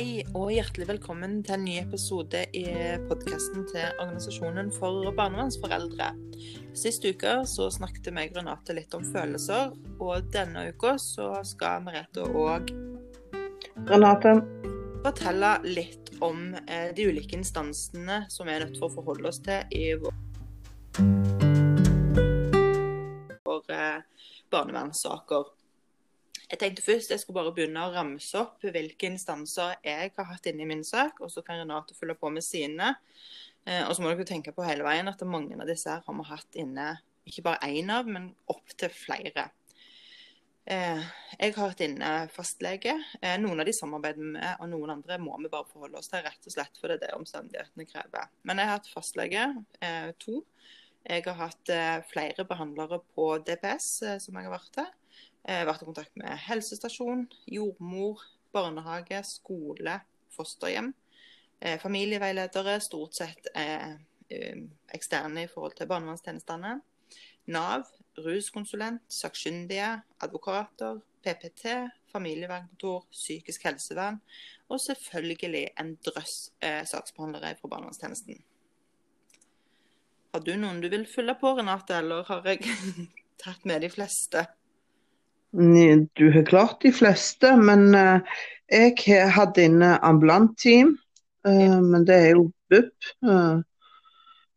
Hei og hjertelig velkommen til en ny episode i podkasten til Organisasjonen for barnevernsforeldre. Sist uke så snakket meg Renate litt om følelser, og denne uka så skal Merete og Renate. fortelle litt om eh, de ulike instansene som vi er nødt til å forholde oss til i vår barnevernssaker. Jeg tenkte først jeg skulle bare begynne å ramse opp hvilke instanser jeg har hatt inne i min sak, og så kan Renate følge på med sine. Eh, og så må dere tenke på hele veien at mange av disse her har vi hatt inne ikke bare én av, men opptil flere. Eh, jeg har hatt inne fastlege. Eh, noen av de samarbeider vi med, og noen andre må vi bare forholde oss til, rett og slett fordi det er det omstendighetene krever. Men jeg har hatt fastlege, to. Jeg har hatt flere behandlere på DPS som jeg har vært til. Har vært i kontakt med helsestasjon, jordmor, barnehage, skole, fosterhjem. Eh, familieveiledere, stort sett eh, eh, eksterne i forhold til barnevernstjenestene. Nav, ruskonsulent, sakkyndige, advokater, PPT, familievernkontor, psykisk helsevern og selvfølgelig en drøss eh, saksbehandlere fra barnevernstjenesten. Har du noen du vil fylle på, Renate, eller har jeg tatt med de fleste? Du har klart de fleste, men eh, jeg hatt inne ambulant team. eh, men det er jo BUP. eh.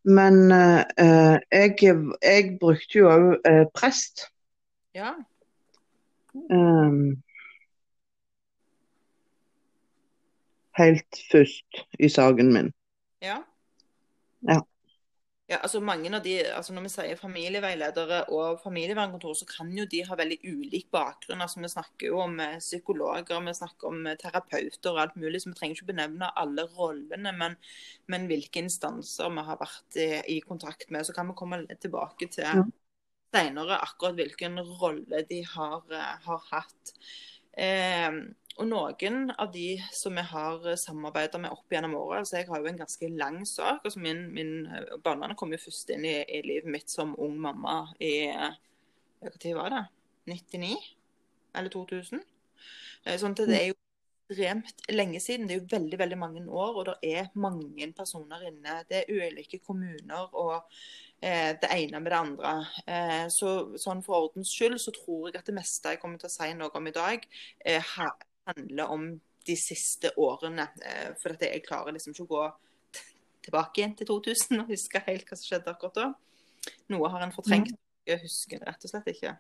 men jeg, jeg brukte jo òg prest. Ja. eh, helt først i saken min. Ja. Ja. Ja, altså mange av de, altså Når vi sier familieveiledere og familievernkontor, så kan jo de ha veldig ulik bakgrunn. altså Vi snakker jo om eh, psykologer, vi snakker om eh, terapeuter og alt mulig. så Vi trenger ikke benevne alle rollene, men, men hvilke instanser vi har vært i, i kontakt med. Så kan vi komme tilbake til Ja. senere akkurat hvilken rolle de har, eh, har hatt. Eh, og noen av de som vi har samarbeidet med opp gjennom året altså Jeg har jo en ganske lang sak. altså min, min Barnevernet kom jo først inn i, i livet mitt som ung mamma i Når var det? 99? Eller 2000? Eh, Sånn at det er jo ekstremt lenge siden. Det er jo veldig veldig mange år, og det er mange personer inne. Det er ulike kommuner og eh, det ene med det andre. Eh, så sånn For ordens skyld så tror jeg at det meste jeg kommer til å si noe om i dag, eh, handler om de siste årene. Eh, for at jeg klarer liksom ikke å gå tilbake igjen til 2000 og huske helt hva som skjedde akkurat da. Noe har en fortrengt. Jeg husker det rett og slett ikke.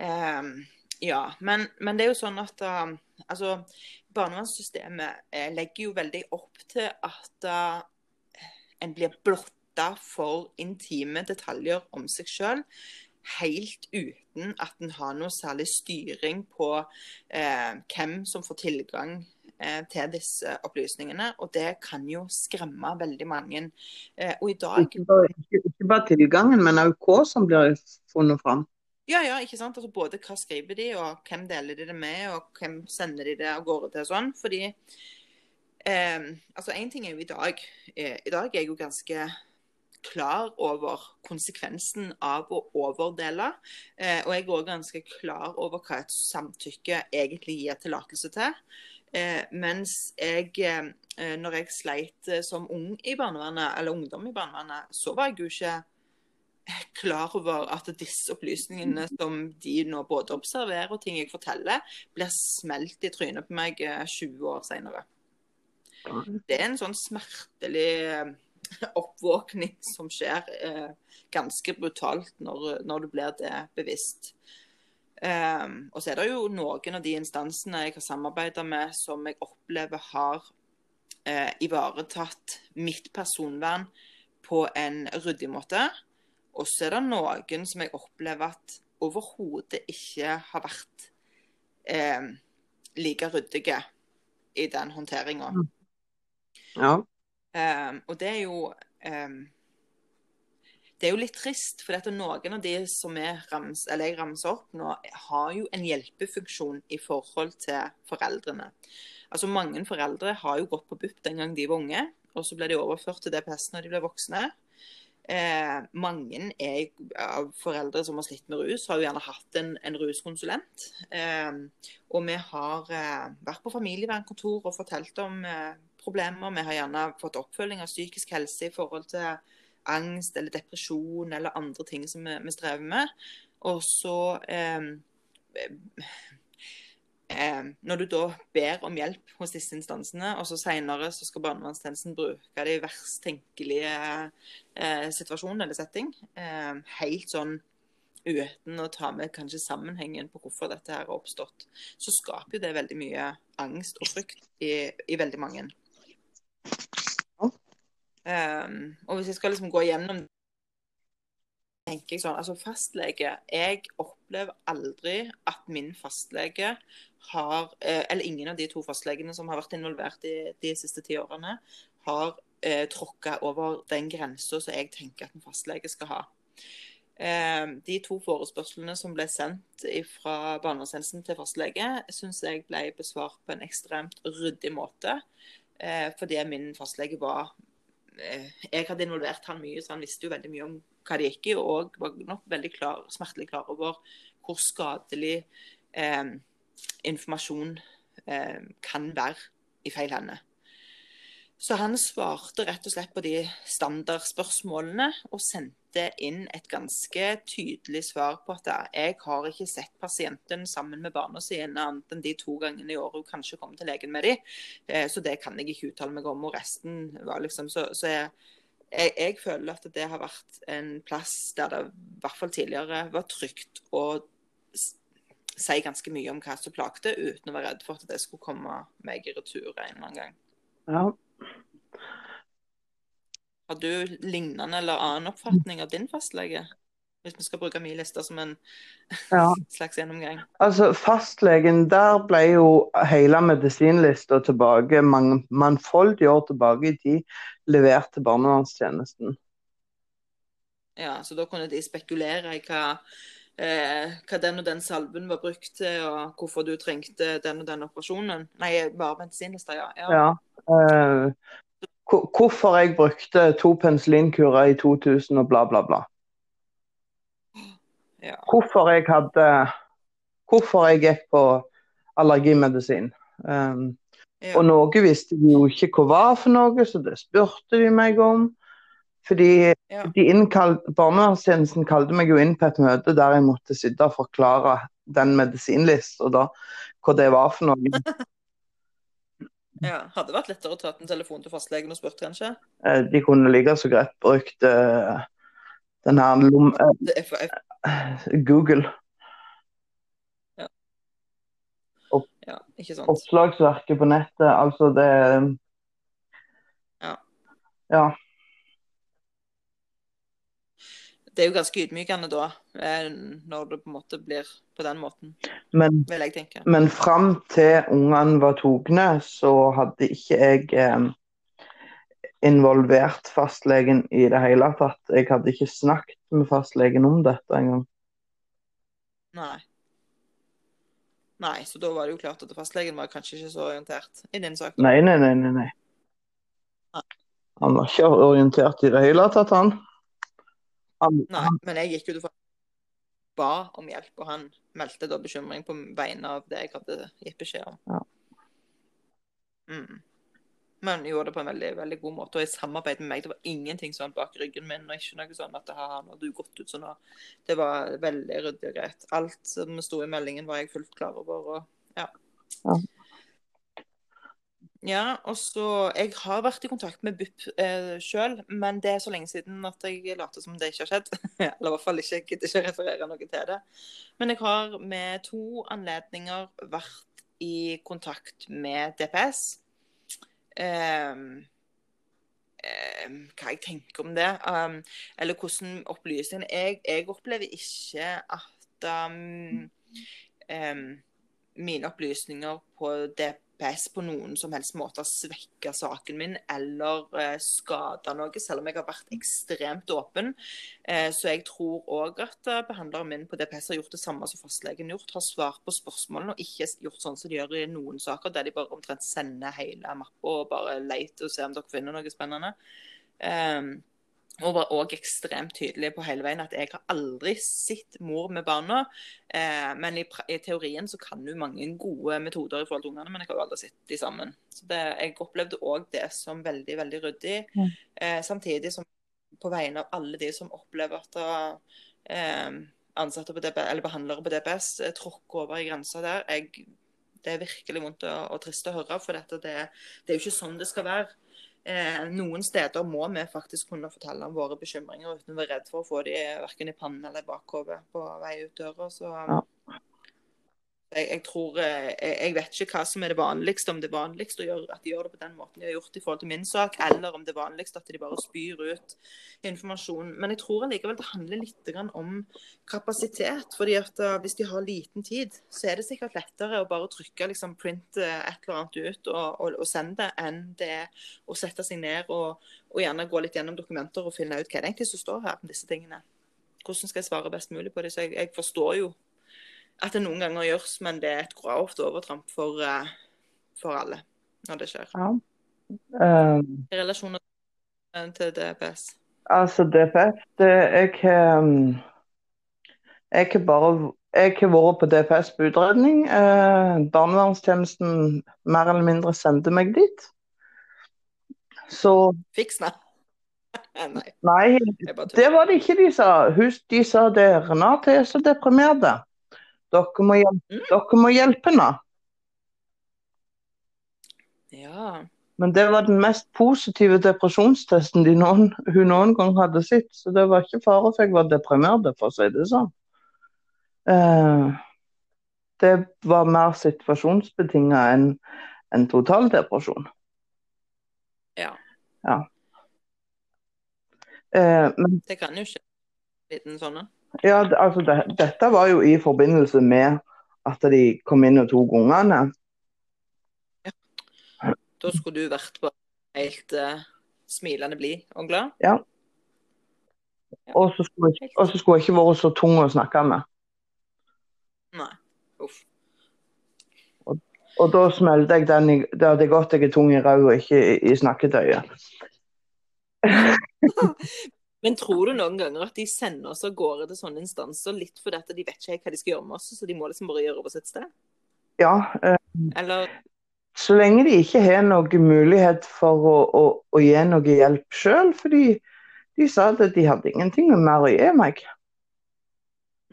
Um, ja, men, men det er jo sånn at uh, altså, barnevernssystemet uh, legger jo veldig opp til at uh, en blir blotta for intime detaljer om seg sjøl helt uten at en har noe særlig styring på eh, hvem som får tilgang eh, til disse opplysningene. Og det kan jo skremme veldig mange. Eh, og i dag Ikke bare, ikke, ikke bare tilgangen, men òg hva som blir funnet fram. Ja, ja, ikke sant. Altså både hva skriver de, og hvem deler de det med, og hvem sender de det av gårde til og sånn. Fordi eh, altså én ting er jo i dag. Eh, I dag er jeg jo ganske klar over konsekvensen av å overdele. Eh, og jeg er òg ganske klar over hva et samtykke egentlig gir tillatelse til. Eh, mens jeg, eh, når jeg sleit eh, som ung i barnevernet, eller ungdom i barnevernet, så var jeg jo ikke klar over at disse opplysningene som de nå både observerer og ting jeg forteller, blir smelt i trynet på meg eh, 20 år senere. Det er en sånn smertelig eh, oppvåkning som skjer eh, ganske brutalt når, når du blir det bevisst. Um, og så er det jo noen av de instansene jeg har samarbeidet med som jeg opplever har eh, ivaretatt mitt personvern på en ryddig måte. Og så er det noen som jeg opplever at overhodet ikke har vært eh, like ryddige i den håndteringa. Ja. Um, og det er jo um, Det er jo litt trist, for noen av de som rams, jeg ramser opp nå, har jo en hjelpefunksjon i forhold til foreldrene. Altså Mange foreldre har jo gått på BUP den gang de var unge, og så ble de overført til DPS når de ble voksne. Eh, mange er, av foreldre som har slitt med rus, har jo gjerne hatt en, en ruskonsulent. Eh, og vi har eh, vært på familievernkontor og fortalt om eh, problemer. Vi har gjerne fått oppfølging av psykisk helse i forhold til angst eller depresjon eller andre ting som vi, vi strever med. Og så eh, eh, Når du da ber om hjelp hos disse instansene, og så senere så skal barnevernstjenesten bruke det i verst tenkelige eh, situasjon eller setting, eh, helt sånn uten å ta med kanskje sammenhengen på hvorfor dette her har oppstått, så skaper jo det veldig mye angst og frykt i, i veldig mange. Um, og hvis jeg skal liksom gå gjennom tenker jeg sånn, altså Fastlege Jeg opplever aldri at min fastlege har eh, Eller ingen av de to fastlegene som har vært involvert i de siste ti årene, har eh, tråkka over den grensa som jeg tenker at en fastlege skal ha. Eh, de to forespørslene som ble sendt fra barnevernstjenesten til fastlege, syns jeg ble besvart på en ekstremt ryddig måte. Eh, fordi min fastlege var eh, Jeg hadde involvert han mye, så han visste jo veldig mye om hva det gikk i, og var nok veldig klar, smertelig klar over hvor skadelig eh, informasjon eh, kan være i feil hender. Så han svarte rett og slett på de standardspørsmålene og sendte inn et ganske tydelig svar på at jeg har ikke sett pasienten sammen med barna sine annet enn de to gangene i året hun kanskje kom til legen med dem. Eh, så det kan jeg ikke uttale meg om. Og resten var liksom Så, så jeg, jeg, jeg, føler at det har vært en plass der det i hvert fall tidligere var trygt å si ganske mye om hva som plagte, uten å være redd for at det skulle komme meg i retur en eller annen gang. Ja, har du lignende eller annen oppfatning av din fastlege? Hvis vi skal bruke min liste som en ja. slags gjennomgang. Altså, Fastlegen, der ble jo hele medisinlista tilbake mange, mangfoldige år tilbake i tid levert til barnevernstjenesten. Ja, så da kunne de spekulere i hva, eh, hva den og den salven var brukt til, og hvorfor du trengte den og den operasjonen? Nei, bare medisinlista, ja. ja. ja. eh, hvorfor jeg brukte to penicillinkurer i 2000 og bla, bla, bla. Ja. Hvorfor jeg hadde Hvorfor jeg gikk på allergimedisin. Um, ja. Og noe visste de jo ikke hva var for noe, så det spurte de meg om. Fordi ja. de Barnevernstjenesten kalte meg jo inn på et møte der jeg måtte sitte og forklare den medisinlista, hva det var for noe. Ja, Hadde vært lettere å ta en telefon til fastlegen og spurt, kanskje? Eh, de kunne like så greit brukt uh, den her lom... Uh, Google. Ja. Opp, ja, ikke sant. Oppslagsverket på nettet, altså det Ja. ja. Det er jo ganske ydmykende da, når det på en måte blir på den måten. Men, vil jeg tenke. Men fram til ungene var togne så hadde ikke jeg eh, involvert fastlegen i det hele tatt. Jeg hadde ikke snakket med fastlegen om dette engang. Nei. Nei, så da var det jo klart at fastlegen var kanskje ikke så orientert i din sak? Nei, nei, nei. nei, nei. Han var ikke orientert i det hele tatt, han. Han Nei, men jeg gikk jo til ba om hjelp, og han meldte da bekymring på vegne av det jeg hadde gitt beskjed om. Ja. Mm. Men gjorde det på en veldig veldig god måte, og i samarbeid med meg. Det var ingenting sånn bak ryggen min, og ikke noe sånn at det har du gått ut sånn. Det var veldig ryddig og greit. Alt som sto i meldingen, var jeg fullt klar over. og ja. ja. Ja, og så Jeg har vært i kontakt med BUP eh, sjøl, men det er så lenge siden at jeg later som det ikke har skjedd. Eller i hvert fall ikke jeg gidder ikke referere noe til det. Men jeg har med to anledninger vært i kontakt med DPS. Eh, eh, hva jeg tenker om det. Um, eller hvordan opplysningene jeg, jeg, opplever ikke at um, um, mine opplysninger på DPS DPS på noen som helst måte har svekka saken min eller eh, skada noe, selv om jeg har vært ekstremt åpen. Eh, så jeg tror òg at eh, behandleren min på DPS har gjort det samme som fastlegen gjort. Har svart på spørsmålene og ikke gjort sånn som de gjør i noen saker, der de bare omtrent sender hele mappa og bare leter og ser om dere finner noe spennende. Eh, Og var òg ekstremt tydelig på hele veien at jeg har aldri sett mor med barna. Eh, men i, i, teorien så kan du mange gode metoder i forhold til ungene, men jeg har jo aldri sett de sammen. Så det, jeg opplevde òg det som veldig, veldig ryddig. Mm. Eh, samtidig som på vegne av alle de som opplever at eh, ansatte på DBS, eller behandlere på DPS eh, tråkker over i grensa der, jeg, det er virkelig vondt og, og trist å høre. For dette, det, det er jo ikke sånn det skal være. Eh, noen steder må vi faktisk kunne fortelle om våre bekymringer uten å være redd for å få de verken i pannen eller i bakhodet på vei ut døra. Så ja jeg, jeg, tror, eh, jeg, jeg, vet ikke hva som er det vanligste, om det er vanligst å gjøre, at de gjør det på den måten de har gjort i forhold til min sak, eller om det er vanligst at de bare spyr ut informasjon. Men jeg tror allikevel det handler litt om kapasitet. fordi at uh, Hvis de har liten tid, så er det sikkert lettere å bare trykke liksom, print uh, et eller annet ut og, og, og sende det, enn det å sette seg ned og, og, gjerne gå litt gjennom dokumenter og finne ut hva det egentlig som står her om disse tingene. Hvordan skal jeg svare best mulig på det? Så jeg, jeg forstår jo at det noen ganger gjøres, men det er et grovt overtramp for, uh, for alle når det skjer. Ja. Um, I relasjon til DPS? Altså, DPS det, Jeg jeg har bare jeg har vært på DPS på utredning. Eh, barnevernstjenesten mer eller mindre sendte meg dit. Så Fiks, nei. nei. Det var det ikke de sa. De sa det Renate er så deprimert. Dere må hjelpe, mm. dere må hjelpe nå. Ja. Men det var den mest positive depresjonstesten de noen, hun noen gang hadde sett. Så det var ikke fare for jeg var deprimert, for å si det sånn. Uh, det var mer situasjonsbetinga enn en total depresjon. Ja. ja. Uh, men, det kan jo skje en liten sånn en. Ja, altså det, dette var jo i forbindelse med at de kom inn og tok ungene. Ja. Da skulle du vært på helt uh, smilende blid og glad? Ja. Og så skulle, skulle, jeg ikke vært så tung å snakke med. Nei. Uff. Og, og da smelte jeg den i Det hadde gått jeg er tung i ræva ikke i, i snakketøyet. Men tror du noen ganger at de sender oss av gårde til sånne instanser litt fordi at de vet ikke hva de skal gjøre med oss, så de må liksom bare gjøre over sitt sted? Ja. Eh, Eller Så lenge de ikke har noen mulighet for å, å, å gi noe hjelp sjøl, fordi de sa at de hadde ingenting mer å gi meg.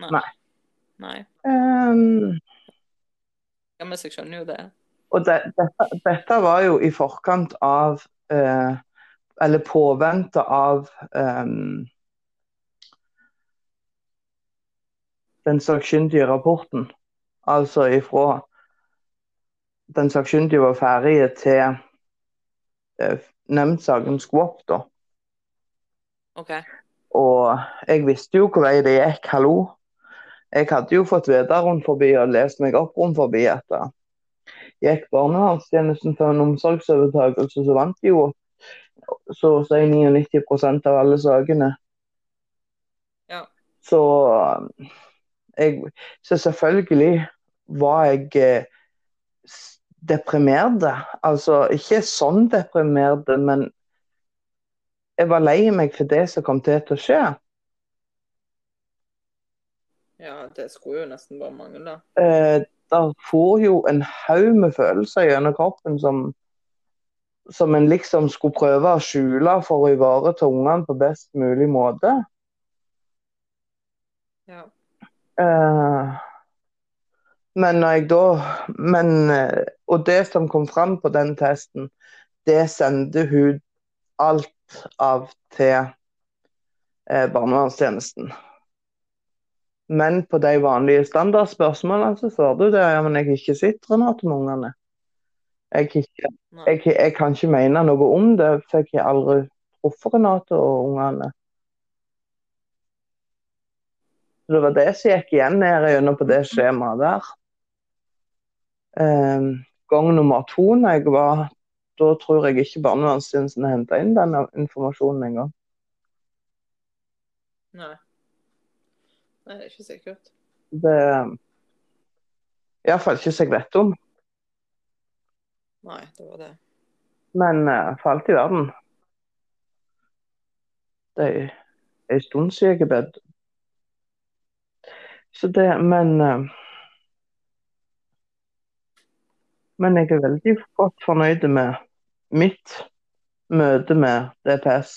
Nei. Nei. Nei. Um, ja, men jeg skjønner jo det. Og det, dette, dette, var jo i forkant av uh, eller påvente av um, den sakkyndige rapporten. Altså ifra den sakkyndige var ferdig til uh, nemndsaken opp, da. Okay. Og jeg visste jo hvor vei det gikk, hallo. Jeg hadde jo fått vite rundt forbi og lest meg opp rundt forbi at gikk barnevernstjenesten for en omsorgsovertakelse, så vant de jo så å si 99 av alle sakene. Ja. Så, jeg, så selvfølgelig var jeg eh, deprimert. Altså ikke sånn deprimert, men jeg var lei meg for det som kom til å skje. Ja, det skulle jo nesten bare mangle. Eh, der får jo en haug med følelser gjennom kroppen som som en liksom skulle prøve å skjule for å ivareta ungene på best mulig måte. Ja. Uh, men når jeg da men, uh, Og det som kom fram på den testen, det sendte hun alt av til eh, barnevernstjenesten. Men på de vanlige standardspørsmålene så svarer du det. Ja, men jeg har ikke sett Renate med ungene. Jeg, jeg, jeg, kan ikke mene noe om det, for jeg har aldri truffet Renate og ungene. Det var det som gikk igjen ned gjennom på det skjemaet der. Um, gang nummer to når jeg var Da tror jeg ikke barnevernstjenesten henta inn den informasjonen engang. Nei. Nei, det er ikke sikkert. Det Iallfall ikke som jeg vet om. Nei, det var det. Men uh, for alt i verden. Det er en stund siden jeg har bedt. Så det, men uh, Men jeg er veldig godt fornøyd med mitt møte med DPS.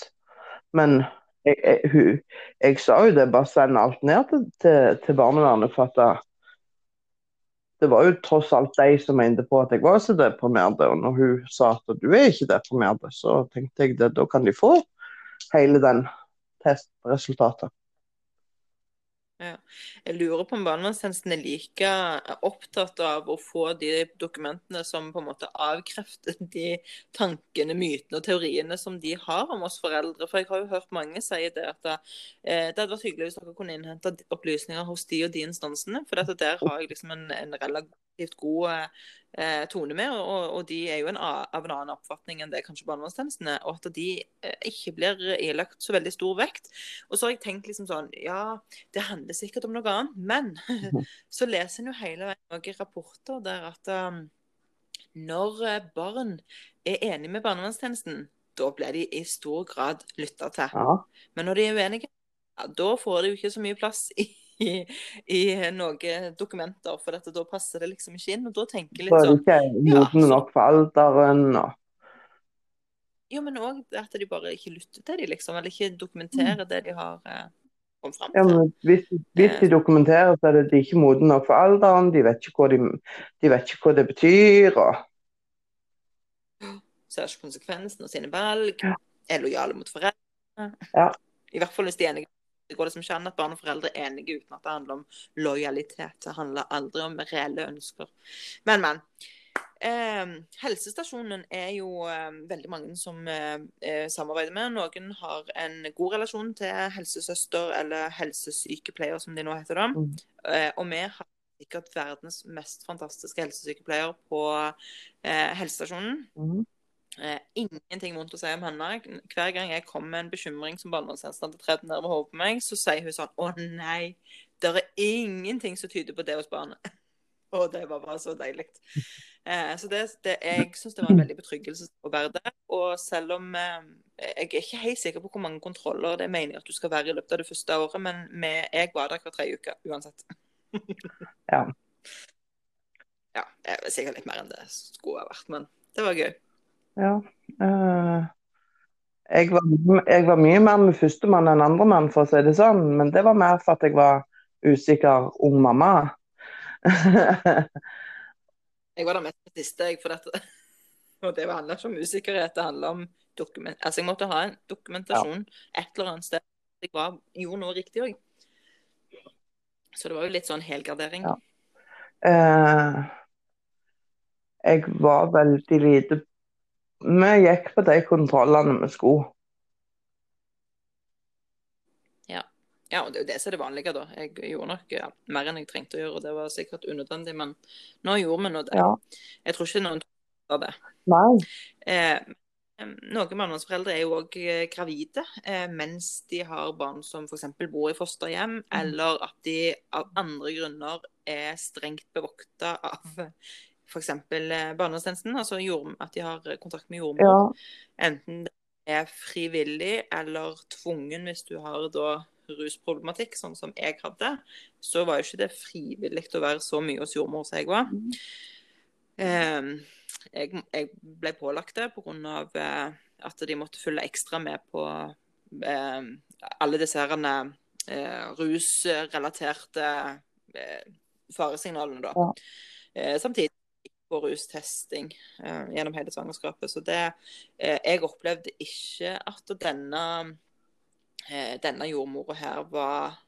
Men jeg, jeg, hun, jeg sa jo det, bare send alt ned til, til, til barnevernet. For at det, var jo tross alt de som mente på at jeg var så deprimert. Og når hun sa at du er ikke deprimert, så tenkte jeg at da kan de få hele den testresultatet. Ja. Jeg lurer på om barnevernstjenesten er like opptatt av å få de dokumentene som på en måte avkrefter de tankene, mytene og teoriene som de har om oss foreldre. For jeg har jo hørt mange si det at det, eh, det hadde vært hyggelig hvis dere kunne innhente opplysninger hos de og de instansene. For der har jeg liksom en, en relativt god eh, tone med, og, og, de er jo en, av en annen oppfatning enn det kanskje barnevernstjenestene. Og at de eh, ikke blir ilagt så veldig stor vekt. Og så har jeg tenkt liksom sånn Ja, det handler sikkert om noe annet, men så leser en jo hele veien noen rapporter der at um, når eh, barn er enige med barnevernstjenesten, da blir de i stor grad lytta til. Ja. Men når de er uenige, ja, da får de jo ikke så mye plass i i, i noen dokumenter, for dette, da passer det liksom ikke inn. Og da tenker jeg litt sånn Så er de ikke modne ja, nok for alderen og Jo, men òg at de bare ikke lytter til dem, liksom. Eller ikke dokumenterer det de har eh, kommet fram ja, til. men hvis, hvis de dokumenterer, så er det de ikke modne nok for alderen. De vet ikke hva, de, de vet ikke hva det betyr. og Ser ikke konsekvensen av sine valg. Er lojale mot foreldre. Ja. I hvert fall hvis de er enige. Det går liksom ikke an at barn og foreldre er enige uten at det handler om lojalitet. Det handler aldri om reelle ønsker. Men, men. Eh, helsestasjonen er jo eh, veldig mange som eh, samarbeider med. Noen har en god relasjon til helsesøster eller helsesykepleier, som de nå heter. da. Mm. Eh, og vi har sikkert verdens mest fantastiske helsesykepleier på eh, helsestasjonen. Mhm. Eh, ingenting vondt å si om henne. Hver gang jeg kommer med en bekymring som barnevernstjenesten hadde tredd ned over hodet på meg, så sier hun sånn Å nei, det er ingenting som tyder på det hos barnet. Og det var bare så deilig. Eh, så det, det, jeg syns det var en veldig betryggelse å være der. Og selv om eh, Jeg er ikke helt sikker på hvor mange kontroller det er meningen at du skal være i løpet av det første året, men med, jeg var der hver tredje uke uansett. Ja. Ja, det er sikkert litt mer enn det skulle ha vært, men det var gøy. Ja. eh, jeg, var, jeg var mye mer med førstemann enn andremann, for å si det sånn. Men det var mer for at jeg var usikker ung mamma. Jeg var der mest på siste, jeg, for dette. Og det handler ikke om usikkerhet, det handler om dokument... Altså, jeg måtte ha en dokumentasjon et eller annet sted. Jeg var, gjorde noe riktig òg. Så det var jo litt sånn helgardering. Ja. Eh, jeg var veldig lite Vi gikk på de kontrollene vi skulle. Ja, og det er jo det som er det vanlige, da. Jeg gjorde nok ja, mer enn jeg trengte å gjøre, og det var sikkert unødvendig, men nå gjorde vi nå det. Ja. Jeg tror ikke noen tror det. Nei. Eh, noen barnevernsforeldre er jo òg gravide eh, mens de har barn som f.eks. bor i fosterhjem, Mm. eller at de av andre grunner er strengt bevokta av f.eks. Eh, barnevernstjenesten. Altså jord, at de har kontakt med jordmor. Ja. Enten det er frivillig eller tvungen hvis du har da rusproblematikk, sånn som jeg hadde, så var jo ikke det frivillig å være så mye hos jordmor som jeg var. Eh, jeg, jeg ble pålagt det pga. Eh, at de måtte følge ekstra med på eh, alle disse herrene, eh, rusrelaterte eh, faresignalene, da. Ja. Eh, samtidig på rustesting eh, gjennom hele svangerskapet. Så det eh, Jeg opplevde ikke at denne eh, denne jordmora her var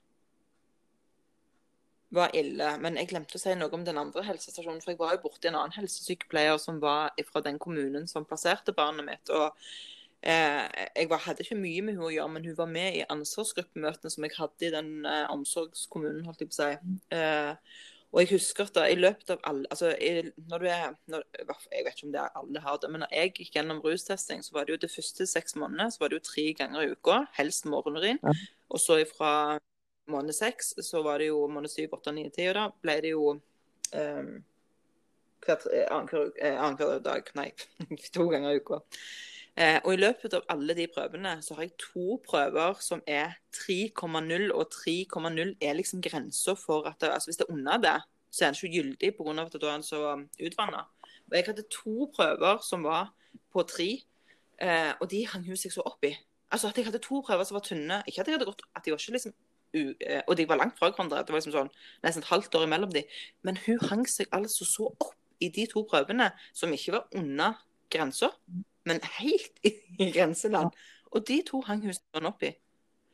var ille. Men jeg glemte å si noe om den andre helsestasjonen. For jeg var jo borti en annen helsesykepleier som var fra den kommunen som plasserte barnet mitt. og eh, Jeg var, hadde ikke mye med henne å gjøre, men hun var med i ansvarsgruppemøtene som jeg hadde i den eh, omsorgskommunen, holdt jeg på å si. Eh, og jeg husker at da, i løpet av alle altså, i, når du er, når, Jeg vet ikke om det er alle har det, men når jeg gikk gjennom rustesting, så var det jo de første seks månedene så var det jo tre ganger i uka, helst morgenurin. Ja. Og så fra måned seks, så var det jo måned syv, åtte, ni, ti, og da ble det jo um, annenhver annenhver dag, nei, to ganger i uka. Eh, og i løpet av alle de prøvene så har jeg to prøver som er 3,0, og 3,0 er liksom grensa for at det, altså Hvis det er under det, så er den ikke gyldig pga. at da er den så utvanna. Og jeg hadde to prøver som var på tre, eh, og de hang hun seg så opp i. Altså at jeg hadde to prøver som var tynne. Ikke at jeg hadde gått, at de var ikke liksom u, eh, Og de var langt fra hverandre. Det var liksom sånn nesten et halvt år imellom de. Men hun hang seg altså så opp i de to prøvene som ikke var under grensa, men helt i, grenseland. Og de to hang hun sånn opp i.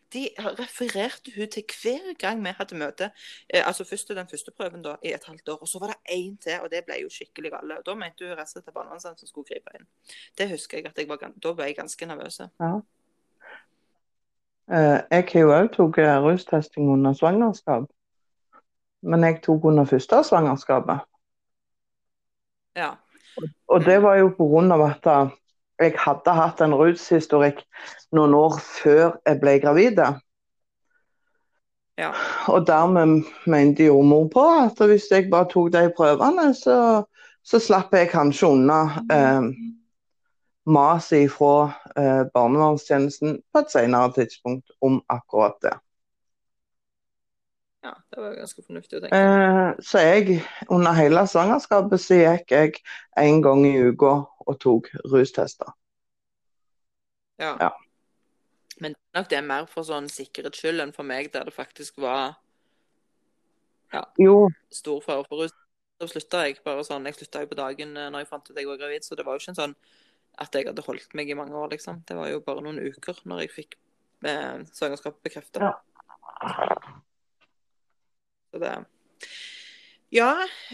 De refererte hun til hver gang vi hadde møte. Eh, altså Først den første prøven da, i et halvt år, og så var det én til, og det ble jo skikkelig gale. Da mente hun resten til barnevernsene som skulle gripe inn. Det husker jeg at jeg var, da ble jeg ganske nervøs. Ja. Eh, jeg har jo òg tatt rustesting under svangerskap. Men jeg tok under første svangerskapet. Ja. Og det var jo pga. at jeg hadde hatt en rushistorikk noen år før jeg ble gravid. Ja. Og dermed mente jordmor på at hvis jeg bare tok de prøvene, så, så slapp jeg kanskje unna eh, maset fra eh, barnevernstjenesten på et senere tidspunkt om akkurat det. Ja, det var ganske fornuftig å tenke. Eh, så jeg, under hele svangerskapet, så gikk jeg en gang i uka og tok rustester. Ja. Ja. Men nok det er mer for sånn sikkerhets skyld enn for meg, der det faktisk var Jo, stor fare for rus. Så slutta jeg bare sånn. Jeg slutta jo på dagen eh, når jeg fant ut at jeg var gravid, så det var jo ikke en sånn at jeg hadde holdt meg i mange år, liksom. Det var jo bare noen uker når jeg fikk eh, svangerskapet bekrefta. Ja. Så det Ja.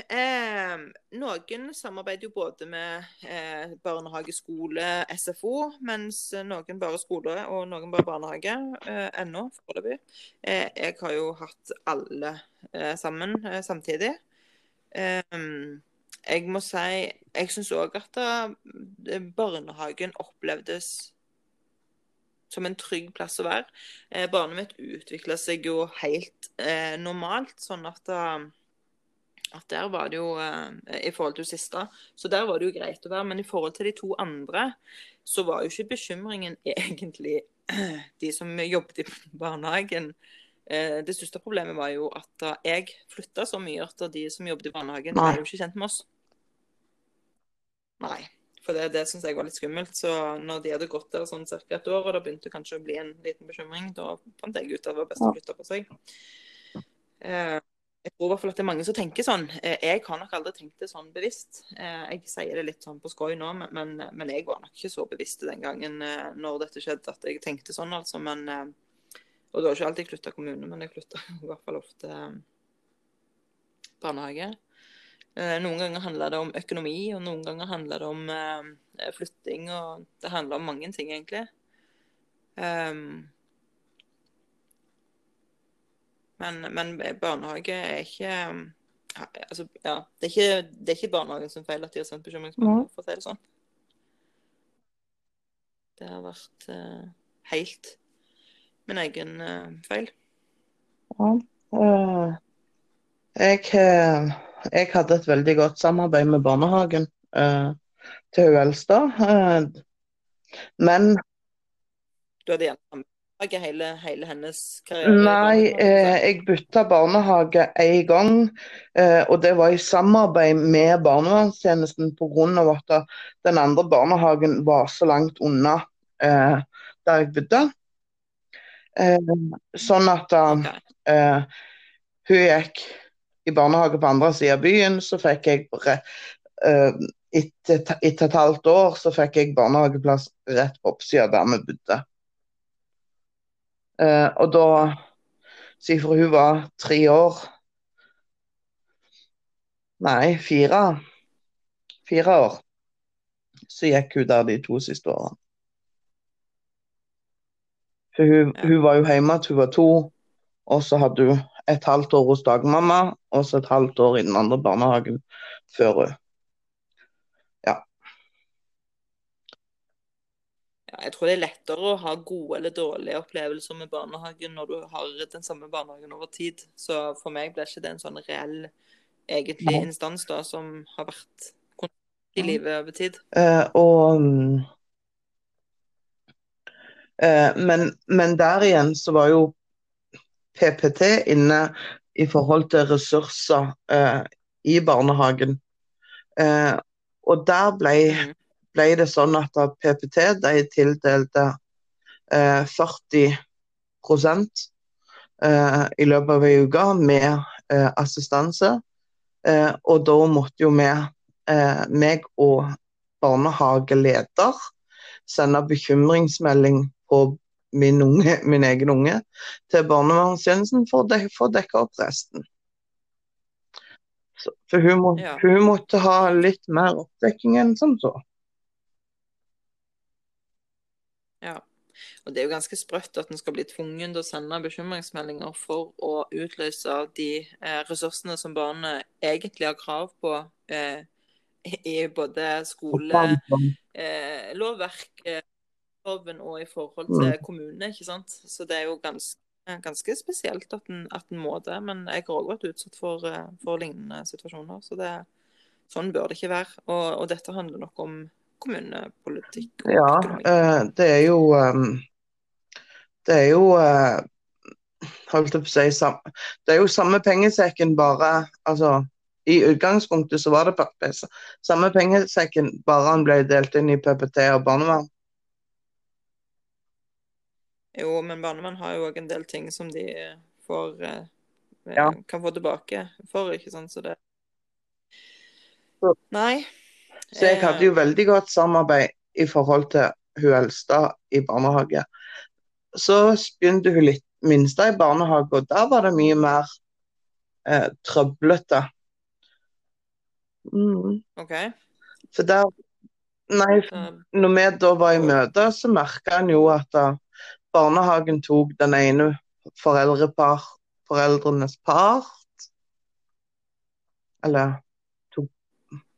Eh, noen samarbeider jo både med eh, barnehage, skole, SFO, mens noen bare skole og noen bare barnehage eh, ennå, foreløpig. Eh, jeg har jo hatt alle eh, sammen eh, samtidig. Eh, jeg må si Jeg syns òg at da, barnehagen opplevdes som en trygg plass å være. Eh, barnet mitt utvikla seg jo helt eh, normalt, sånn at, eh, at der var det jo eh, I forhold til siste, så der var det jo greit å være. Men i forhold til de to andre, så var jo ikke bekymringen egentlig de som jobbet i barnehagen. Eh, det største problemet var jo at jeg flytta så mye at de som jobbet i barnehagen, ble jo ikke kjent med oss. Nei. For det, det syns jeg var litt skummelt. Så når de hadde gått der sånn ca. et år, og det begynte kanskje å bli en liten bekymring, da fant jeg ut at det var best å flytte på seg. Eh, jeg tror i hvert fall at det er mange som tenker sånn. Eh, jeg har nok aldri tenkt det sånn bevisst. Eh, jeg sier det litt sånn på skoj nå, men, men, men jeg var nok ikke så bevisst den gangen eh, når dette skjedde, at jeg tenkte sånn, altså. Men, eh, og det har ikke alltid flytta kommune, men jeg flytta i hvert fall ofte eh, barnehage. Eh, Noen ganger handler det om økonomi, og noen ganger handler det om eh, flytting. og Det handler om mange ting, egentlig. Um, men, men barnehage er ikke altså, ja, det, er ikke, det er ikke barnehagen som feil at de har sendt bekymringsmeldinger, for å si det sånn. Det har vært uh, helt min egen uh, feil. Ja. Uh, Jeg, jeg hadde et veldig godt samarbeid med barnehagen eh, til hun eldste. Men Du hadde samme barnehage hele, hele hennes karriere? nei, eh, jeg bytta barnehage én gang. eh, Og det var i samarbeid med barnevernstjenesten pga. at den andre barnehagen var så langt unna eh, der jeg bodde. Eh, Sånn at eh. Eh, hun gikk i barnehage på andre siden av byen, så fikk jeg bare etter, et, et halvt år så fikk jeg barnehageplass rett på oppsida der vi bodde. Eh, og da, siden for hun var tre år Nei, fire. Fire år. Så gikk hun der de to siste årene. For hun, Ja. hun var jo hjemme til hun var to, og så hadde hun et halvt år hos dagmamma, og så et halvt år i den andre barnehagen før hun. Ja, jeg tror det er lettere å ha gode eller dårlige opplevelser med barnehagen når du har den samme barnehagen over tid. Så for meg ble ikke det en sånn reell egentlig instans da, som har vært i livet over tid. Uh, og Eh, men, men der igjen så var jo PPT inne i forhold til ressurser uh, i barnehagen. Eh, og der ble, Mm. Ble det sånn at PPT de tildelte eh, 40 eh, i løpet av ei uke med eh, assistanse. Eh, og da måtte jo vi, eh, meg og barnehageleder, sende bekymringsmelding på min, unge, min egen unge til barnevernstjenesten for å dek, dekke opp resten. Så, for hun, må, Ja. hun måtte ha litt mer oppdekking enn som så. Og det er jo ganske sprøtt at en skal bli tvungen til å sende bekymringsmeldinger for å utløse de eh, ressursene som barnet egentlig har krav på eh, i både skole, eh, eh, loven og i forhold til kommunene, ikke sant. Så det er jo ganske, ganske spesielt at en, at en må det. Men jeg har òg vært utsatt for, eh, for lignende situasjoner, så det, sånn bør det ikke være. Og, og dette handler nok om kommunepolitikk Ja, eh, det er jo Det er jo eh, Holdt jeg på å si sam, Det er jo samme pengesekken, bare Altså, i utgangspunktet så var det pa- samme pengesekken, bare han ble delt inn i PPT og barnevern. Jo, men barnevern har jo òg en del ting som de får eh, Ja. kan få tilbake for, ikke sant, så det Nei. Så jeg hadde jo Eh, veldig godt samarbeid i forhold til hun eldste i barnehage. Så begynte hun litt minste i barnehage, og der var det mye mer eh, trøblete. Mm. OK. For der Nei, når vi da var i møte, så merka en jo at da barnehagen tok den ene foreldrepar, foreldrenes part. Eller tok,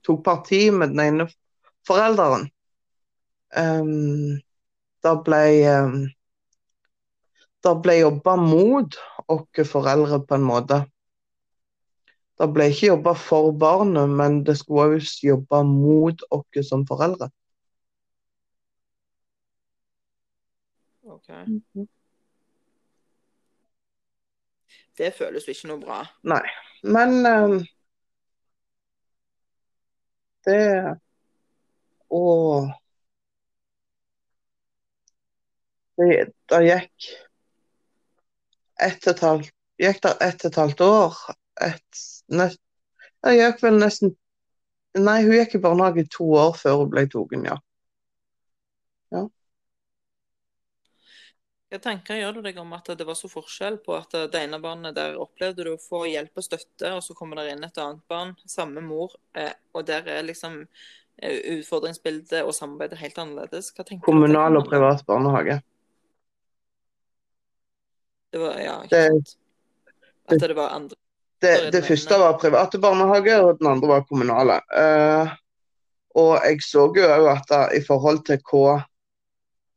tok parti med den ene forelderen. Um, da ble um, Da ble jobba mot oss foreldre på en måte. Det ble ikke jobba for barnet, men det skulle også jobbe mot oss som foreldre. OK. Det føles jo ikke noe bra. Nei. Men um, det Og det, det gikk ett og et halvt Gikk der ett og et halvt år. Et, nest, jeg gikk vel nesten Nei, hun gikk i barnehage i to år før hun ble tatt, ja. Hva tenker gjør du deg om at det var så forskjell på at det ene barnet der opplevde du å få hjelp og støtte, og så kommer det inn et annet barn, samme mor, eh, og der er liksom eh, utfordringsbildet og samarbeidet helt annerledes? Hva tenker du at det Kommunal og privat barnehage. Det var, ja, Det- At det var andre Det, det første var private barnehager, og den andre var kommunale. Uh, og jeg så jo òg at da, i forhold til hva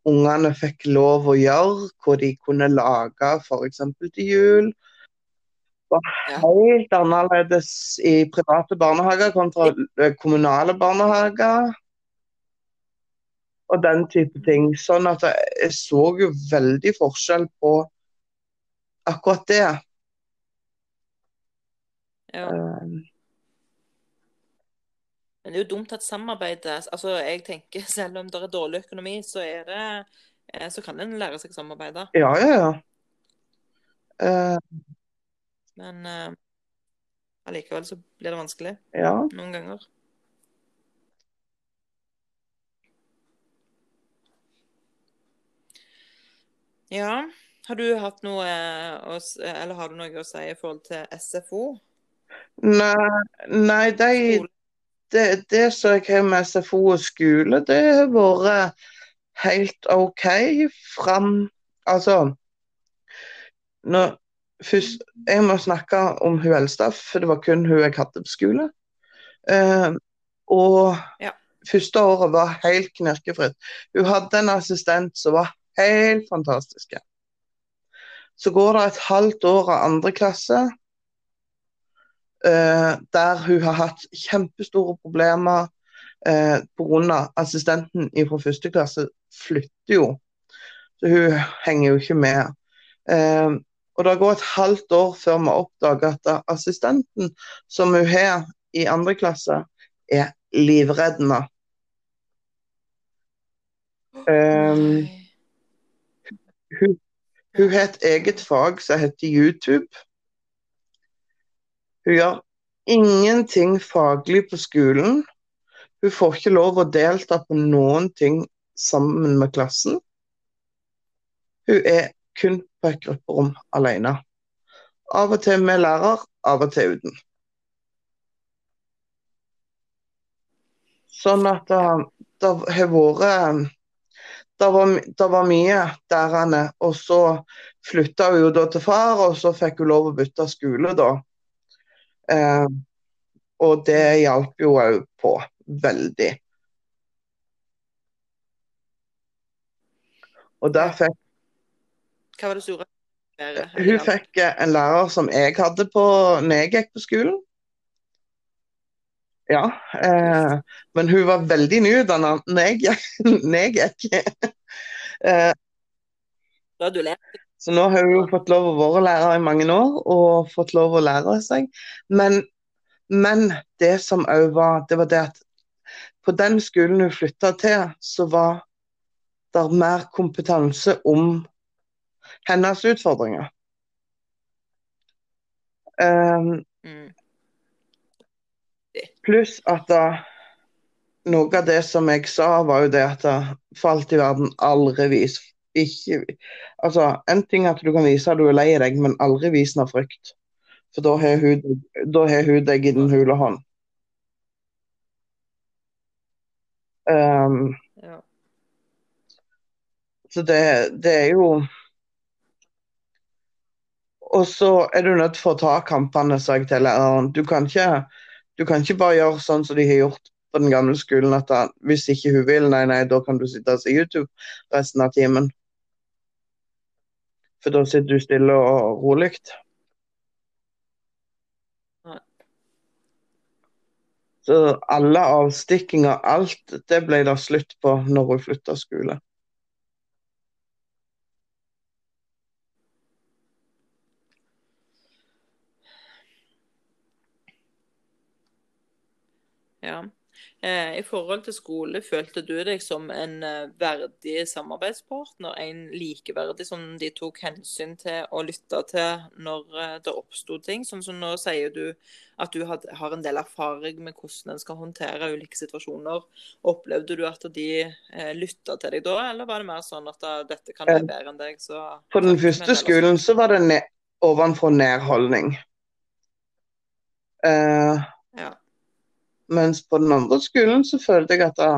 ungene fikk lov å gjøre, hva de kunne lage f.eks. til jul, var helt annerledes i private barnehager kontra eh, kommunale barnehager. Og den type ting. Sånn at jeg så jo veldig forskjell på akkurat det. ja. Eh, Men det er jo dumt at samarbeidet Altså, jeg tenker selv om det er dårlig økonomi, så er det eh, Så kan en lære seg å samarbeide. ja, ja, ja. Uh, Men uh, allikevel så blir det vanskelig ja. noen ganger. Ja. Har du hatt noe å Eller har du noe å si i forhold til SFO? Nei, nei de, det, det som jeg har med SFO og skole, det har vært helt OK fram Altså når, først, Jeg må snakke om hun eldste, for det var kun hun jeg hadde på skole. Uh, og Ja. første året var helt knirkefritt. Hun hadde en assistent som var helt fantastisk. Så går det et halvt år av andre klasse eh, der hun har hatt kjempestore problemer eh, pga. assistenten fra første klasse flytter jo. Så hun henger jo ikke med. Eh, og det går et halvt år før vi oppdager at assistenten som hun har i andre klasse, er livreddende. Um, hun, hun har et eget fag som heter YouTube. Hun gjør ingenting faglig på skolen. Hun får ikke lov å delta på noen ting sammen med klassen. Hun er kun på et grupperom alene. Av og til med lærer, av og til uten. Sånn at det, det har vært det var, det var, mye der, og så flytta hun jo da til far, og så fikk hun lov å bytte skole da. Eh, og det hjalp jo òg på veldig. Og der fikk Hva var det store? Hun fikk en lærer som jeg hadde på når jeg gikk på skolen. Ja, eh, men hun var veldig nyutdanna når jeg gikk. eh? Så nå har hun fått lov å være lærer i mange år og fått lov å lære seg. Men, men det som òg var, det var det at på den skolen hun flytta til, så var det mer kompetanse om hennes utfordringer. Um, mm. Pluss at da, noe av det som jeg sa, var jo det at det falt i verden aldri vis ikke, altså, En ting er at du kan vise at du er lei deg, men aldri vis av frykt. For da har hun, da har hun deg i den hule hånd. Um, ja. Så det, det, er jo Og så er du nødt for å ta kampene, sa jeg til læreren. Du kan ikke, du kan ikke bare gjøre sånn som de har gjort på den gamle skolen, at da, hvis ikke hun vil, nei, nei, da kan du sitte og se YouTube resten av timen. For da sitter du stille og rolig. Så alle avstikkinger, alt, det ble det slutt på når hun flytta skole. Ja. Eh, I forhold til skole, følte du deg som en eh, verdig samarbeidspartner? En likeverdig som de tok hensyn til og lytta til når eh, det oppsto ting? Sånn som nå sier du at du har en del erfaring med hvordan en skal håndtere ulike situasjoner. Opplevde du at de lytta til deg da, eller var det mer sånn at dette kan være bedre enn deg? Så, På den første skolen så var det ne ovenfra ned-holdning. Uh, ja. Mens på den andre skolen så følte jeg at da,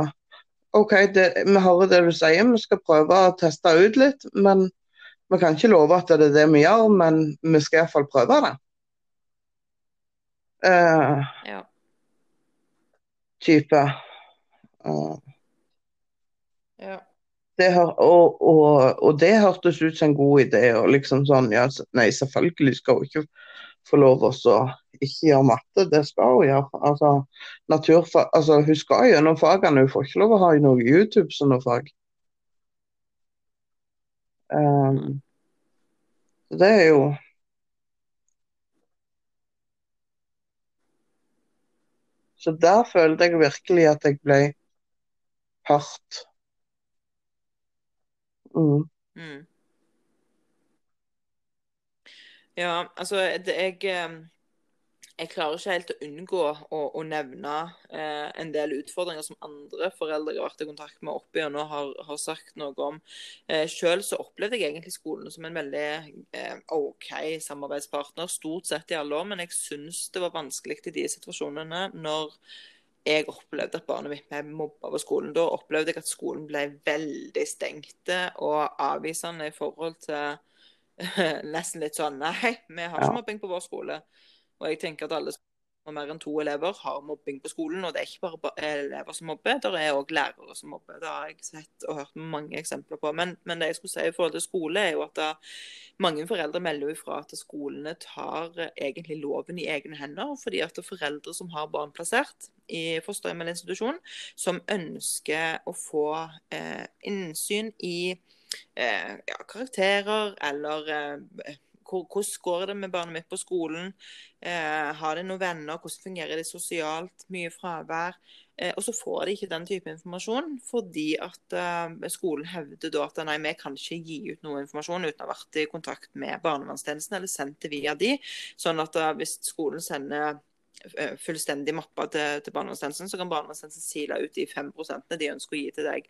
OK, det, vi hører det du sier, vi skal prøve å teste ut litt. Men vi kan ikke love at det er det vi gjør, men vi skal iallfall prøve det. Uh, ja. Type. Uh, ja. Det, og, og, og, det hørtes ut som en god idé. og liksom sånn, ja, Nei, selvfølgelig skal hun ikke få lov å ikke gjøre matte. Det skal hun gjøre. Altså, naturfag, altså, hun skal gjennom fagene, hun får ikke lov å ha noe YouTube som noe fag. Um, det er jo Så der følte jeg virkelig at jeg ble hørt. Mm. Mm. Ja, altså det, jeg, jeg klarer ikke helt å unngå å, å nevne eh, en del utfordringer som andre foreldre jeg har vært i kontakt med opp igjennom har, har sagt noe om. Eh, Selv så opplevde jeg egentlig skolen som en veldig eh, OK samarbeidspartner, stort sett i alle år, men jeg syns det var vanskelig i de situasjonene når jeg opplevde at barnet mitt ble mobba på skolen. Da opplevde jeg at skolen ble veldig stengte og avvisende i forhold til nesten litt sånn Nei, vi har ikke mobbing på vår skole. Og jeg tenker at alle som har mer enn to elever, har mobbing på skolen. Og det er ikke bare elever som mobber, det er òg lærere som mobber. Det har jeg sett og hørt mange eksempler på. Men, men det jeg skulle si i forhold til skole, er jo at da, mange foreldre melder ifra at skolene tar egentlig loven i egne hender. Fordi at det er foreldre som har barn plassert i fosterhjem eller institusjon, som ønsker å få eh, innsyn i eh, ja, karakterer eller eh, hvordan går det med barnet mitt på skolen? Eh, har de noen venner? Hvordan fungerer det sosialt? Mye fravær? Eh, og så får de ikke den type informasjon fordi at eh, skolen hevder da at nei, vi kan ikke gi ut noe informasjon uten å ha vært i kontakt med barnevernstjenesten eller sendt det via de. Sånn at eh, hvis skolen sender fullstendig mappa til, til barnevernstjenesten, så kan barnevernstjenesten sile ut de 5% de ønsker å gi til deg.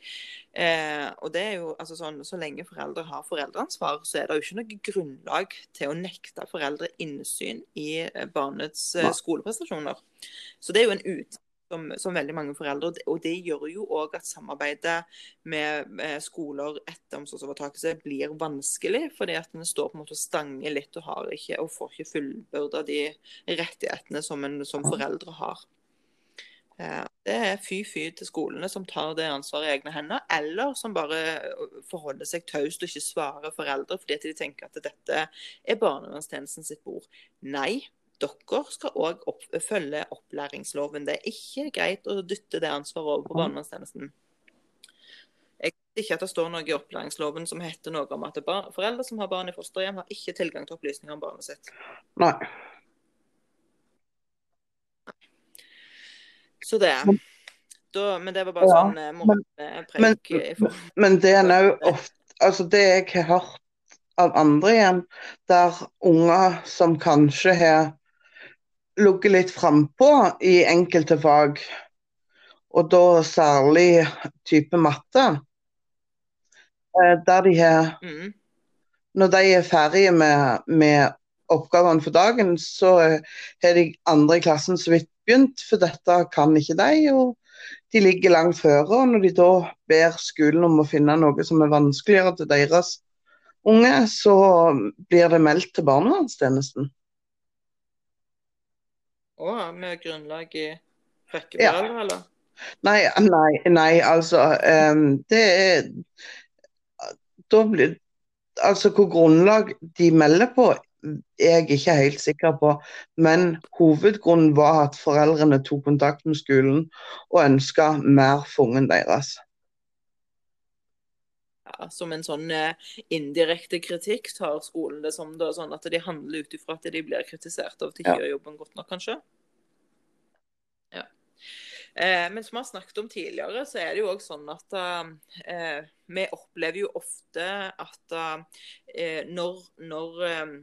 Eh, og det er jo altså sånn, Så lenge foreldre har foreldreansvar, så er det jo ikke noe grunnlag til å nekte foreldre innsyn i eh, barnets eh, skoleprestasjoner. Så det er jo en ut som, som, veldig mange foreldre. Og det gjør jo òg at samarbeidet med, med skoler etter omsorgsovertakelse blir vanskelig. Fordi at en står på en måte og stanger litt og, har ikke, og får ikke fullbyrda de rettighetene som en som foreldre har. Eh, det er fy-fy til skolene som tar det ansvaret i egne hender, eller som bare forholder seg taust og ikke svarer foreldre fordi de tenker at dette er barnevernstjenesten sitt bord. Nei, dere skal òg opp, følge opplæringsloven. Det er ikke greit å dytte det ansvaret over på barnevernstjenesten. Jeg vet ikke at det står noe i opplæringsloven som heter noe om at foreldre som har barn i fosterhjem, har ikke tilgang til opplysninger om barnet sitt. Nei. Så det. Da, men det var bare ja, sånn eh, måtepreik. Men, men, det er òg ofte Altså, det jeg har hørt av andre igjen, der unger som kanskje har ligget litt frampå i enkelte fag, og da særlig type matte. Eh, der de har mm. Når de er ferdige med, med oppgavene for dagen, så har de andre i klassen så vidt begynt, for dette kan ikke de. og de ligger langt føre. og Når de da ber skolen om å finne noe som er vanskeligere til deres unge, så blir det meldt til barnevernstjenesten. Å, med grunnlag i rekkefølge, ja. eller? Nei, nei, nei altså um, Det er Da blir Altså hvor grunnlag de melder på, er jeg ikke helt sikker på. Men hovedgrunnen var at foreldrene tok kontakt med skolen og ønska mer for ungen deres. Ja, som en sånn eh, indirekte kritikk tar skolen det som da, sånn at de handler ut ifra at de blir kritisert av at de ikke ja. gjør jobben godt nok, kanskje? Eh, men som vi har snakket om tidligere, så er det jo òg sånn at eh, vi opplever jo ofte at eh, når, når eh,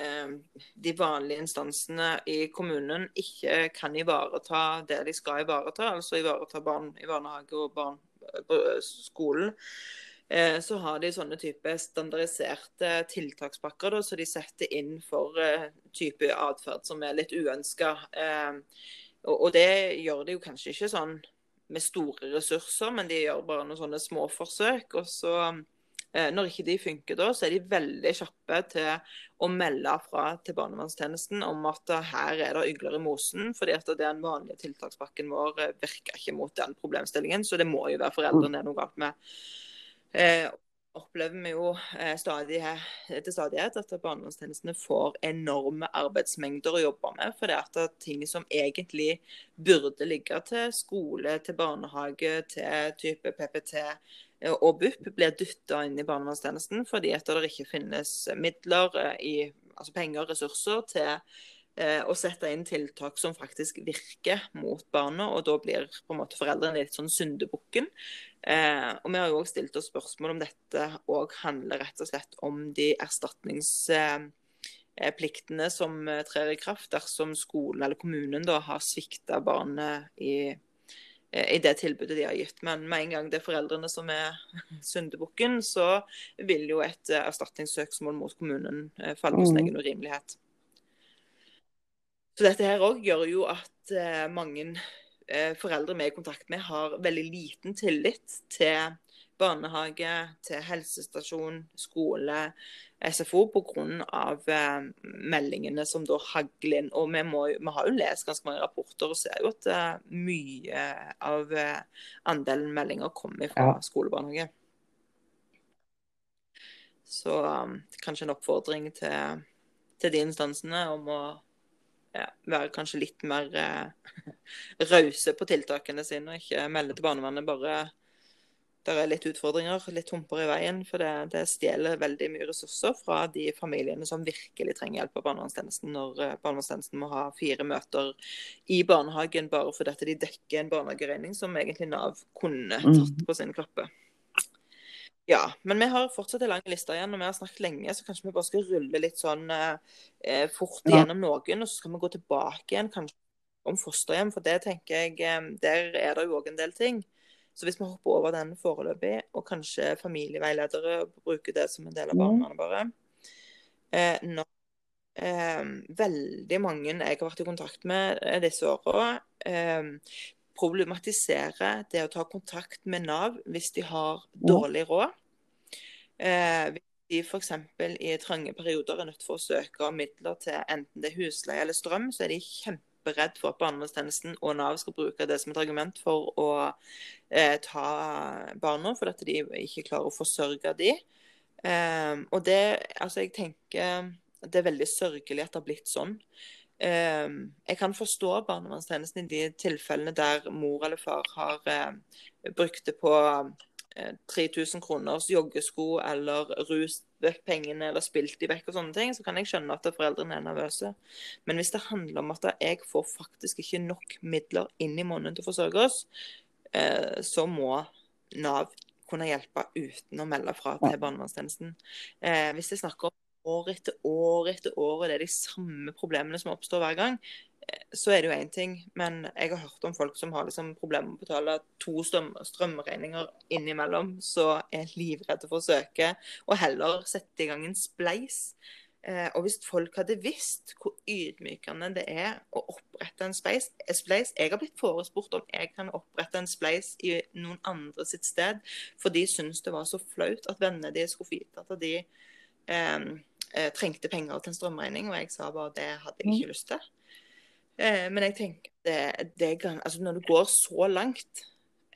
eh, de vanlige instansene i kommunen ikke kan ivareta det de skal ivareta, altså ivareta barn i barnehage og barn på skolen, så har de sånne type standardiserte tiltakspakker da, så de setter inn for type atferd som er litt uønska. Eh, og, det gjør de jo kanskje ikke sånn med store ressurser, men de gjør bare noen sånne småforsøk. Og så, eh, når ikke de funker da, så er de veldig kjappe til å melde fra til barnevernstjenesten om at her er det ygler i mosen, fordi at den vanlige tiltakspakken vår virker ikke mot den problemstillingen. Så det må jo være foreldrene det er noe galt med. Eh, opplever vi jo eh, stadig, til stadighet at barnevernstjenestene får enorme arbeidsmengder å jobbe med. For det er ting som egentlig burde ligge til skole, til barnehage, til type PPT eh, og BUP, blir dytta inn i barnevernstjenesten fordi at det ikke finnes midler, eh, i, altså penger og ressurser til å sette inn tiltak som faktisk virker mot barna. Og da blir på en måte foreldrene litt sånn syndebukken. Eh, og Vi har jo også stilt oss spørsmål om dette og handler rett og slett om de erstatningspliktene eh, som eh, trer i kraft dersom skolen eller kommunen da har svikta barnet i, eh, i, det tilbudet de har gitt. Men med en gang det er foreldrene som er syndebukken, så vil jo et erstatningssøksmål mot kommunen falle på sin mm. egen urimelighet. Så dette her òg gjør jo at mange Eh, foreldre vi er i kontakt med, har veldig liten tillit til barnehage, til helsestasjon, skole, SFO pga. Eh, meldingene som da hagler inn. Og vi, må, vi, har jo lest ganske mange rapporter og ser jo at eh, mye av eh, andelen meldinger kommer fra ja. skolebarnehage. Så um, kanskje en oppfordring til, til de instansene om å ja, være kanskje litt mer eh, rause på tiltakene sine. og Ikke melde til barnevernet bare det er litt utfordringer, litt humper i veien. For det, det, stjeler veldig mye ressurser fra de familiene som virkelig trenger hjelp av barnevernstjenesten, når uh, barnevernstjenesten må ha fire møter i barnehagen bare fordi de dekker en barnehageregning som egentlig Nav kunne Mm. tatt på sin kappe. Ja, men vi har fortsatt en lang liste igjen, og vi har snakket lenge, så kanskje vi bare skal rulle litt sånn eh, eh, fort Ja. gjennom noen, og så skal vi gå tilbake igjen kanskje om fosterhjem, for det tenker jeg eh, Der er det jo òg en del ting. Så hvis vi hopper over den foreløpig, og kanskje familieveiledere bruker det som en del av barnevernet bare eh, når, eh, Veldig mange jeg har vært i kontakt med eh, disse åra, eh, problematiserer det å ta kontakt med Nav hvis de har dårlig råd. Eh, de f.eks. i trange perioder er nødt for å søke om midler til enten det er husleie eller strøm, så er de kjemperedd for at barnevernstjenesten og Nav skal bruke det som et argument for å eh, ta barna, fordi at de ikke klarer å forsørge de. Eh, og det, altså jeg tenker det er veldig sørgelig at det har blitt sånn. Eh, jeg kan forstå barnevernstjenesten i de tilfellene der mor eller far har eh, brukt det på 3000 kroners joggesko eller rust vekk pengene eller spilt de vekk og sånne ting, så kan jeg skjønne at foreldrene er nervøse. Men hvis det handler om at jeg får faktisk ikke nok midler inn i måneden til å forsørge oss, eh, så må Nav kunne hjelpe uten å melde fra til barnevernstjenesten. Eh, hvis jeg snakker om år etter år etter år, og det er de samme problemene som oppstår hver gang, eh, så er det jo én ting. Men jeg har hørt om folk som har liksom problemer med å betale to strøm strømregninger innimellom, så er livredde for å søke, og heller sette i gang en spleis. Eh, og hvis folk hadde visst hvor ydmykende det er å opprette en spleis spleis Jeg har blitt forespurt om jeg kan opprette en spleis i noen andre sitt sted, for de syntes det var så flaut at vennene de skulle få vite at de eh, eh, trengte penger til en strømregning, og jeg sa bare det hadde jeg ikke lyst til. Eh, men jeg tenker det, det altså Når du går så langt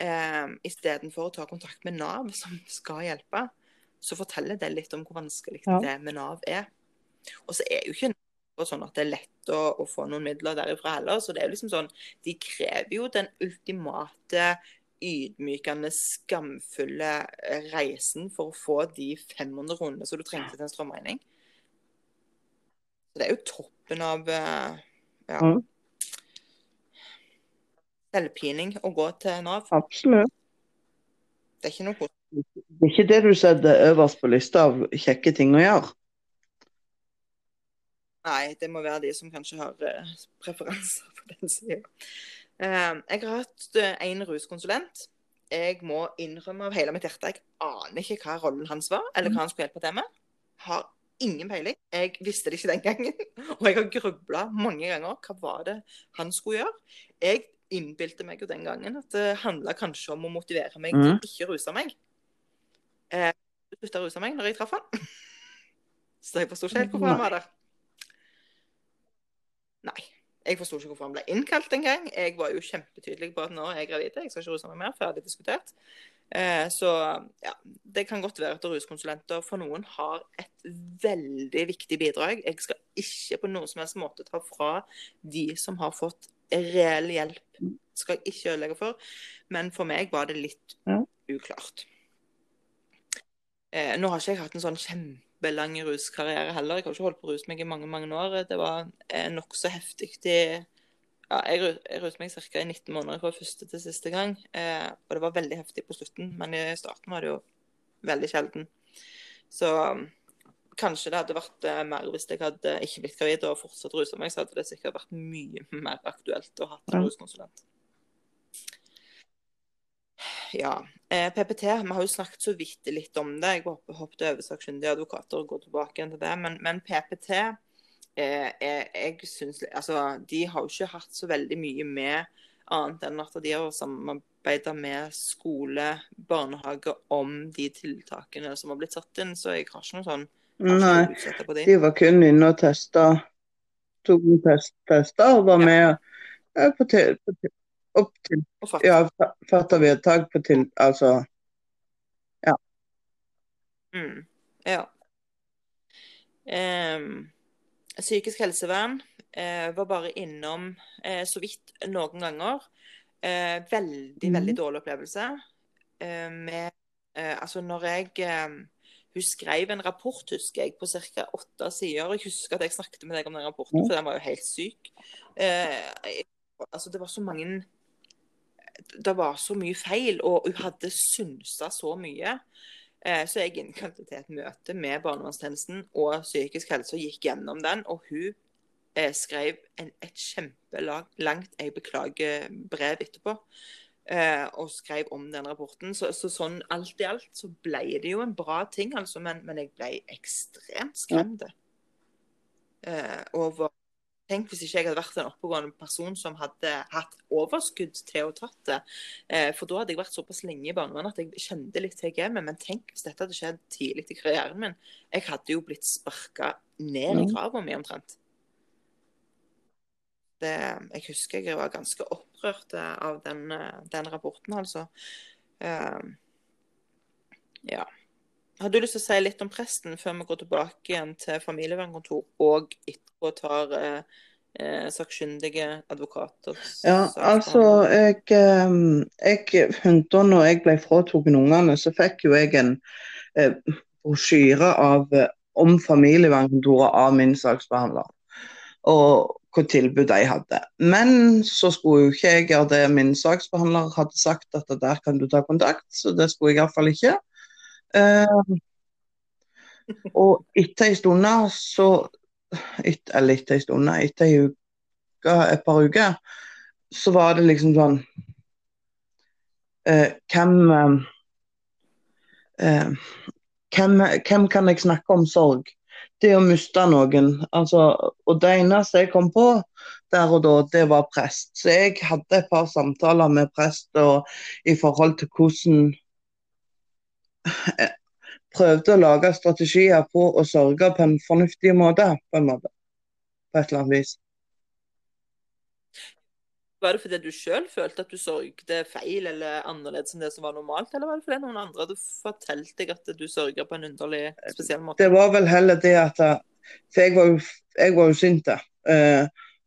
eh, istedenfor å ta kontakt med Nav, som skal hjelpe, så forteller det litt om hvor vanskelig Ja. det med Nav er. Og så er jo ikke Nav sånn at det er lett å, å få noen midler derifra heller. Så det er jo liksom sånn De krever jo den ultimate ydmykende, skamfulle eh, reisen for å få de 500 rundene som du trengte til en strømregning. Så det er jo toppen av eh, ja, Mm. Selvpining å gå til Nav. Absolutt. Det er ikke noe kos- Det er ikke det du setter øverst på lista av kjekke ting å gjøre. Nei, det må være de som kanskje har eh, preferanser på den sida. Eh, jeg har hatt én ruskonsulent. Jeg må innrømme av hele mitt hjerte jeg aner ikke hva rollen hans var, eller hva han skulle hjelpe til med. Har ingen peiling. Jeg visste det ikke den gangen. Og jeg har grubla mange ganger. Hva var det han skulle gjøre? Jeg innbilte meg jo den gangen at det handla kanskje om å motivere meg til Mhm. å ikke ruse meg. Eh, slutta å ruse meg når jeg traff han. Så jeg forsto ikke helt hvorfor han var der. Nei. Jeg forsto ikke hvorfor han ble innkalt engang. Jeg var jo kjempetydelig på at nå er jeg gravid, jeg skal ikke ruse meg mer. Ferdig diskutert. Eh, så ja, det kan godt være at ruskonsulenter for noen har et veldig viktig bidrag. Jeg skal ikke på noen som helst måte ta fra de som har fått reell hjelp. Skal jeg ikke ødelegge for. Men for meg var det litt Ja. uklart. Eh, nå har ikke jeg hatt en sånn kjempelang ruskarriere heller. Jeg har ikke holdt på å ruse meg i mange mange år. Det var eh, nokså heftig i ja, Jeg, jeg ruset meg ca. i 19 måneder fra første til siste gang. Eh, og det var veldig heftig på slutten, men i starten var det jo veldig sjelden. Så kanskje det hadde vært eh, mer hvis jeg hadde ikke blitt gravid og fortsatt rusa meg, så hadde det sikkert vært mye mer aktuelt å ha en ruskonsulent. Ja. Eh, PPT, vi har jo snakket så vidt litt om det. Jeg håper hoppet over sakkyndige advokater og går tilbake igjen til det. Men, men PPT eh, jeg synes, altså, De har jo ikke hatt så veldig mye med annet enn at de har samarbeida med skole, barnehage om de tiltakene som har blitt satt inn. Så jeg har ikke noe sånn Nei, de. de var kun inne og testa. Tok en test, testa og var Ja. med på til, på til, opp til Og fatt. Ja, fa- fatta vedtak på til Altså Mm, ja. Um, psykisk helsevern uh, var bare innom uh, så vidt noen ganger. Uh, veldig, mm. veldig dårlig opplevelse. med Altså, når jeg Hun skrev en rapport, husker jeg, på ca. åtte sider. Jeg husker at jeg snakket med deg om den rapporten, for den var jo helt syk. Eh, altså, det var så mange Det var så mye feil, og hun hadde synsa så mye. Eh, så jeg innkalte til et møte med barnevernstjenesten og psykisk helse og gikk gjennom den. Og hun eh, skrev en, et kjempelangt jeg beklager brev etterpå. Eh, og skrev om den rapporten. Så, så, sånn alt i alt så ble det jo en bra ting, altså. Men, men jeg ble ekstremt skremt. Eh, over Tenk hvis ikke jeg hadde vært en oppegående person som hadde hatt overskudd til å tatt det. Eh, for da hadde jeg vært såpass lenge i barnevernet at jeg kjente litt til gamet. Men tenk hvis dette hadde skjedd tidlig i karrieren min. Jeg hadde jo blitt sparka ned i grava mi omtrent. Det, jeg husker jeg var ganske opprørt av den, den rapporten, altså. Uh, ja. Har du lyst til å si litt om presten før vi går tilbake igjen til familievernkontor og etterpå tar uh, eh, sakkyndige advokater? Ja, altså jeg, jeg Da når jeg ble fratatt ungene, så fikk jo jeg en eh, brosjyre om familievernkontoret av min saksbehandler. Og hva tilbud de hadde. Men så skulle jo ikke jeg gjøre det min saksbehandler hadde sagt, at der kan du ta kontakt. Så det skulle jeg iallfall ikke. Uh, og etter en stund så et, Eller etter en stund, etter en uke, et par uker, så var det liksom sånn uh, hvem, uh, hvem, hvem kan jeg snakke om sorg? Det å miste noen. Altså, og det eneste jeg kom på der og da, det var prest. Så jeg hadde et par samtaler med prest og, i forhold til hvordan prøvde å lage strategier på å sørge på en fornuftig måte, på en måte. På et eller annet vis. Var det fordi du sjøl følte at du sørget feil eller annerledes enn det som var normalt, eller var det fordi noen andre hadde fortalt deg at du sørget på en underlig, spesiell måte? Det var vel heller det at For jeg var jeg var jo sint. Uh,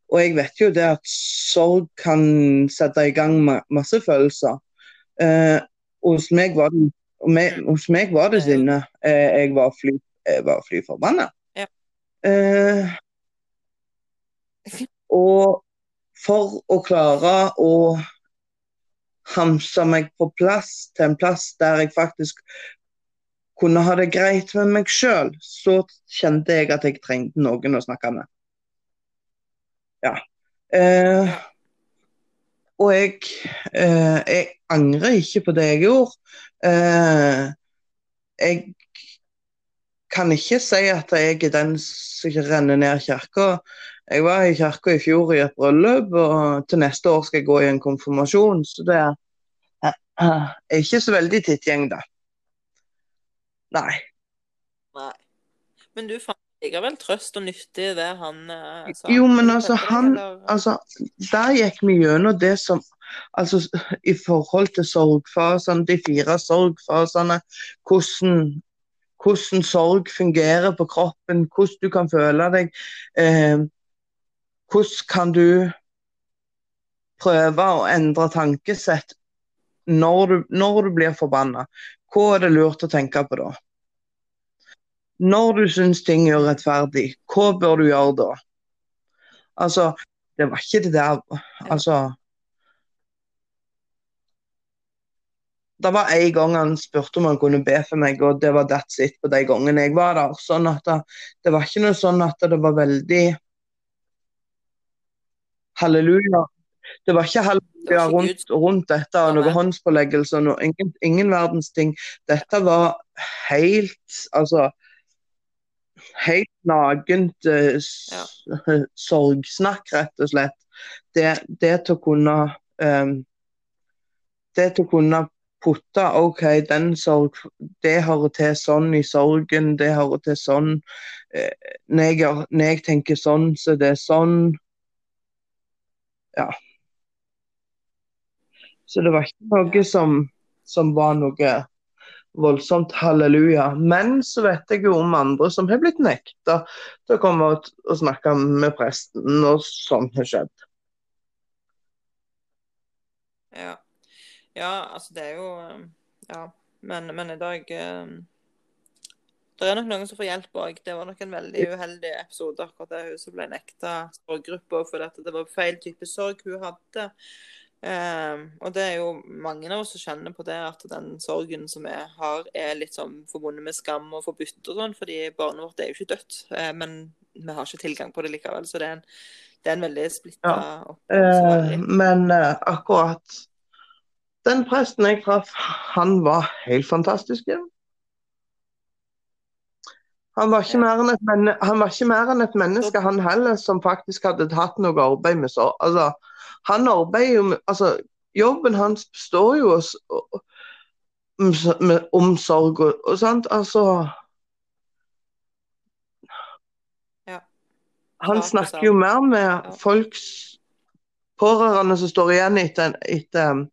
og jeg vet jo det at sorg kan sette i gang masse følelser. Uh, hos meg var det meg, hos meg var det sinne. Eh, jeg var fly, jeg var fly forbanna. Ja. Eh, og for å klare å hamse meg på plass til en plass der jeg faktisk kunne ha det greit med meg sjøl, så kjente jeg at jeg trengte noen å snakke med. Ja. Eh, og jeg, eh, jeg, angrer ikke på det jeg gjorde. Eh, jeg kan ikke si at jeg er den som renner ned kirka. Jeg var i kirka i fjor i et bryllup, og til neste år skal jeg gå i en konfirmasjon. Så det er, er ikke så veldig tittgjeng, da. Nei. Nei. Men du fant likevel trøst og nyttig i det han uh, sa? Jo, men altså, han altså, Der gikk vi gjennom det som Altså i forhold til sorgfasene, de fire sorgfasene. Hvordan, hvordan sorg fungerer på kroppen, hvordan du kan føle deg. Eh, hvordan kan du prøve å endre tankesett når du, når du blir forbanna? Hva er det lurt å tenke på da? Når du syns ting er urettferdig, hva bør du gjøre da? Altså, det var ikke det der Altså Det var en gang han spurte om han kunne be for meg, og det var that's it på de gangene jeg var der. Sånn at det, det var ikke noe sånn at det var veldig Halleluja. Det var ikke halleluja rundt, rundt dette og noe håndspåleggelse og ingen, ingen verdens ting. Dette var helt Altså helt nagent uh, ja. sorgsnakk, rett og slett. Det, det til å kunne um, Det til å kunne putte OK, den sorg Det hører til sånn i sorgen, det hører til sånn uh, når, jeg, når, jeg, tenker sånn, så det er sånn. Ja. Så det var ikke noe som, som var noe voldsomt halleluja. Men så vet jeg jo om andre som har blitt nekta til å komme og, og snakke med presten når sånt har skjedd. Ja. ja, altså det er jo Ja, men, men i dag eh, Det er nok noen som får hjelp òg. Det var nok en veldig uheldig episode, akkurat det hun som ble nekta sorggruppe fordi det var feil type sorg hun hadde. Um, og det er jo mange av oss som kjenner på det, at den sorgen som vi har, er litt sånn forbundet med skam og forbudt og sånn, fordi barnet vårt er jo ikke dødt. Eh, men vi har ikke tilgang på det likevel. Så det er en, det er en veldig splitta ja. eh, Men eh, akkurat den presten jeg traff, han var helt fantastisk. Ja. Han var, han var ikke mer enn et menneske, han heller, som faktisk hadde hatt noe arbeid med så. Altså, han arbeider jo med altså, Jobben hans består jo med omsorg og, og sånt. Altså ja. Han snakker jo mer med folks pårørende som står igjen etter, etter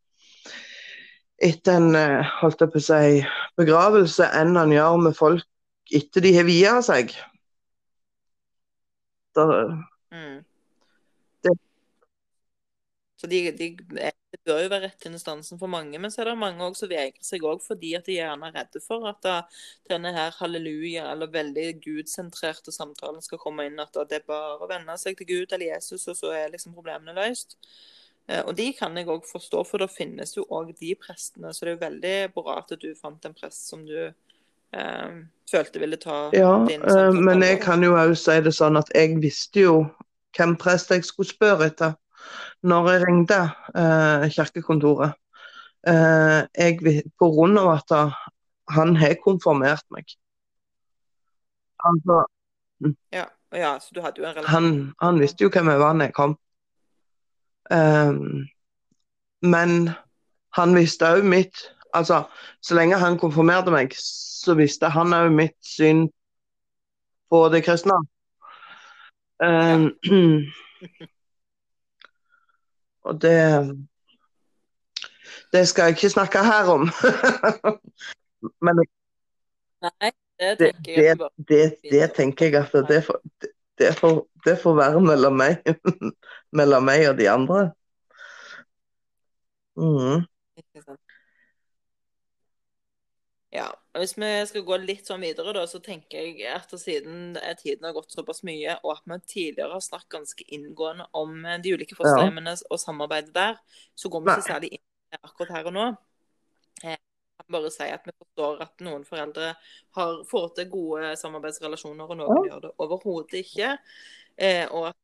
etter en eh, holdt jeg på å si, begravelse enn han gjør med folk etter de har via seg. Da, mm. Så de, de, det bør jo være rett instansen for mange, men så er det mange som vegrer seg òg fordi at de gjerne er redde for at da, denne her halleluja eller veldig gudsentrerte samtalen skal komme inn. At det er bare å venne seg til Gud eller Jesus, og så er liksom problemene løst. Eh, og de kan jeg òg forstå, for da finnes jo òg de prestene. Så det er jo veldig bra at du fant en prest som du eh, følte ville ta ja, din Ja, eh, men jeg kan jo òg si det sånn at jeg visste jo hvem prest jeg skulle spørre etter når jeg ringte eh, kirkekontoret. Eh, jeg, på grunn av at han har konfirmert meg. Altså, ja, ja, så du hadde jo en relasjon? Han, han visste jo hvem jeg var når jeg kom. Um, men han visste òg mitt Altså, så lenge han konfirmerte meg, så visste han òg mitt syn på det kristne. Um, og det Det skal jeg ikke snakke her om. Men Nei, det tenker jeg det, det, det, tenker jeg at det får, får, det får være mellom meg mellom meg og de andre. Mm. Ja. Hvis vi skal gå litt sånn videre, da, så tenker jeg at siden tiden har gått såpass mye, og at vi tidligere har snakket ganske inngående om de ulike fosterhjemmene ja. og samarbeidet der, så går vi ikke særlig inn akkurat her og nå. Jeg kan bare si at vi forstår at noen foreldre har fått til gode samarbeidsrelasjoner, og noen ja. gjør det overhodet ikke. Eh, og at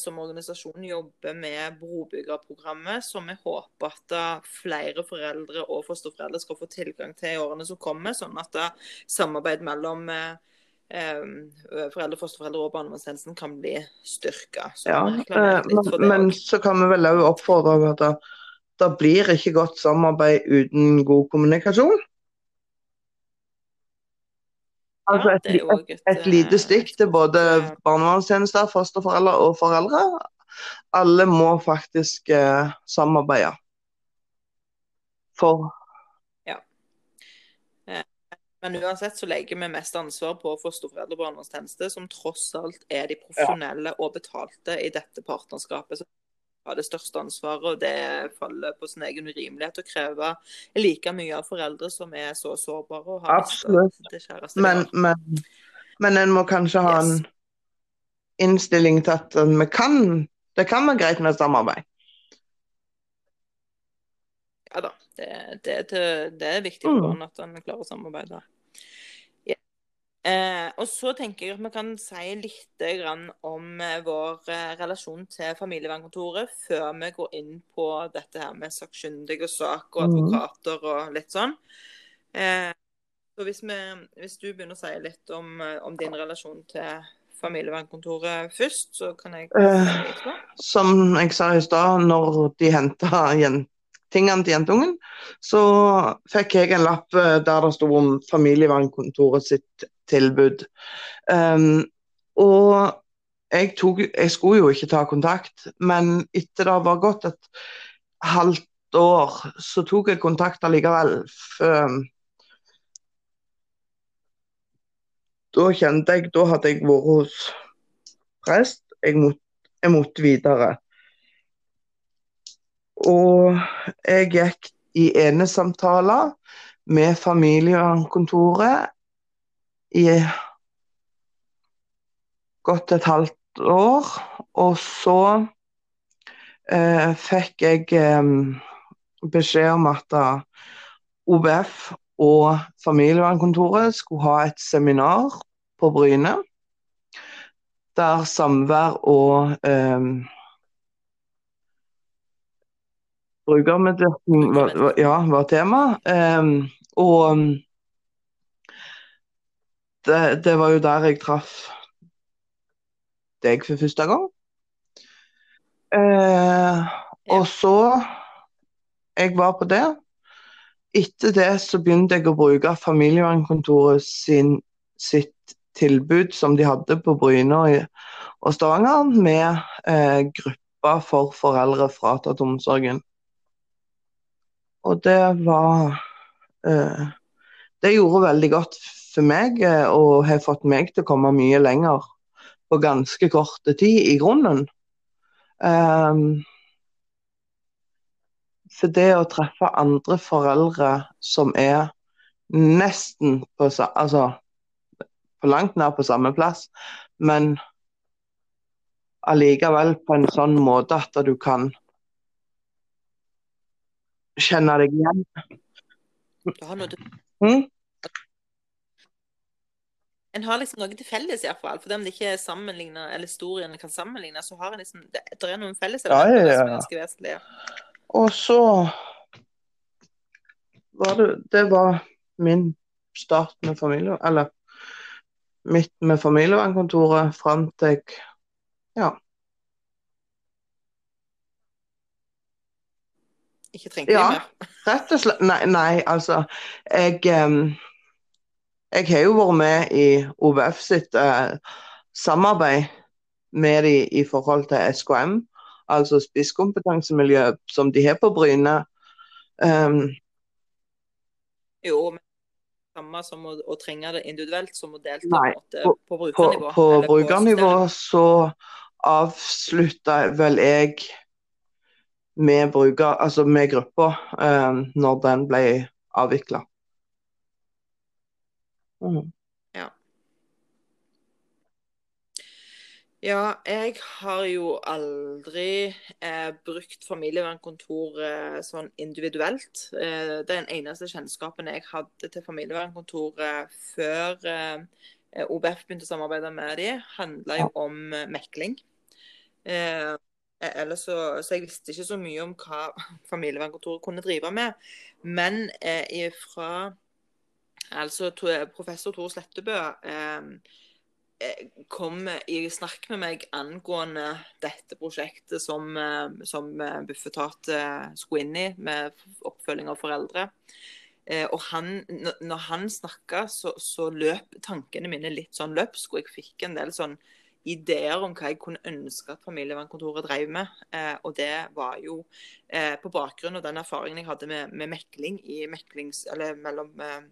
som organisasjon jobber med brobyggerprogrammet, som vi håper at flere foreldre og fosterforeldre skal få tilgang til i årene som kommer, sånn at samarbeid mellom eh, foreldre, fosterforeldre og barnevernstjenesten kan bli styrka. Ja, men, men så kan vi vel òg oppfordre at det, det blir ikke godt samarbeid uten god kommunikasjon. Altså et, et, et, et, lite stikk til både barnevernstjenester, fosterforeldre og foreldre. Alle må faktisk eh, samarbeide. For Ja. Eh, men uansett så legger vi mest ansvar på fosterforeldre og barnevernstjeneste, som tross alt er de profesjonelle og betalte i dette partnerskapet. Så har det største ansvaret, og det faller på sin egen urimelighet å kreve like mye av foreldre som er så sårbare og har Absolutt. det kjæreste men, men, men, en må kanskje ha yes. en innstilling til at vi kan det kan være greit med samarbeid. Ja da. Det, det, det er viktig for mm. at en klarer å samarbeide. Eh, og så tenker jeg at vi kan si litt om eh, vår eh, relasjon til familievernkontoret før vi går inn på dette her med sakkyndige og sak og mm. advokater og litt sånn. Eh, så hvis, vi, hvis, du begynner å si litt om, eh, om din relasjon til familievernkontoret først, så kan jeg på. Som jeg sa i stad, når de henta tingene til jentungen, så fikk jeg en lapp der det sto om familievernkontoret sitt tilbud. Um, og jeg, tok, jeg, skulle jo ikke ta kontakt, men etter det var gått et halvt år, så tok jeg kontakt allikevel. Um, da kjente jeg Da hadde jeg vært hos prest. Jeg, måtte, jeg måtte videre. Og jeg gikk i enesamtaler med familievernkontoret i godt et halvt år. Og så eh, fikk jeg eh, beskjed om at uh, OBF og familievernkontoret skulle ha et seminar på Bryne. Der samvær og eh, brukermedvirkning var, var, ja, var tema. Eh, og det, det, var jo der jeg traff deg for første gang. Uh, og så Jeg var på det. Etter det så begynte jeg å bruke familievernkontoret sin, sitt tilbud som de hadde på Bryne og Stavanger, med eh, grupper for foreldre fratatt omsorgen. Og det var eh, Det gjorde veldig godt for meg, eh, og har fått meg til å komme mye lenger på ganske kort tid, i grunnen. Um, for det å treffe andre foreldre som er nesten på, altså, på langt nær på samme plass, men allikevel på en sånn måte at du kan kjenne deg igjen. Mm? En har liksom noe til felles, iallfall. For om det ikke er sammenlignet, eller historiene kan sammenligne, så har en liksom Det, det er noen felles ja, ja, ja. som er ganske vesentlige. Og så var det Det var min start med familie... Eller mitt med familievernkontoret fram til jeg Ja. ikke trengte ja, mer. mer? rett og slett. Nei, nei altså jeg, jeg har jo vært med i OVF sitt eh, samarbeid med de i forhold til SKM, altså spisskompetansemiljø som de har på Bryne. Um, jo, men samme som å, å, trenge det individuelt som å delta nei, på, på, brukernivå? På, på brukernivå så avslutta vel jeg med, bruker, altså med gruppa um, når den ble avvikla. Mm. Ja. Ja, jeg har jo aldri eh, brukt familievernkontor eh, sånn individuelt. Eh, den eneste kjennskapen jeg hadde til familievernkontoret før eh, OBF begynte å samarbeide med dem, handla jo om eh, mekling. Eh, så, så, jeg visste ikke så mye om hva familievernkontoret kunne drive med. Men fra altså professor Tor Slettebø eh, eh, kom i snakk med meg angående dette prosjektet som, eh, som Bufetat skulle inn i, med oppfølging av foreldre. Eh, og han, når han snakka, så, så, løp tankene mine litt sånn løpsk, og jeg fikk en del sånn ideer om hva jeg kunne ønske at familievernkontoret drev med. Eh, og det var jo eh, på bakgrunn av den erfaringen jeg hadde med, med mekling meklings, mellom eh, eh,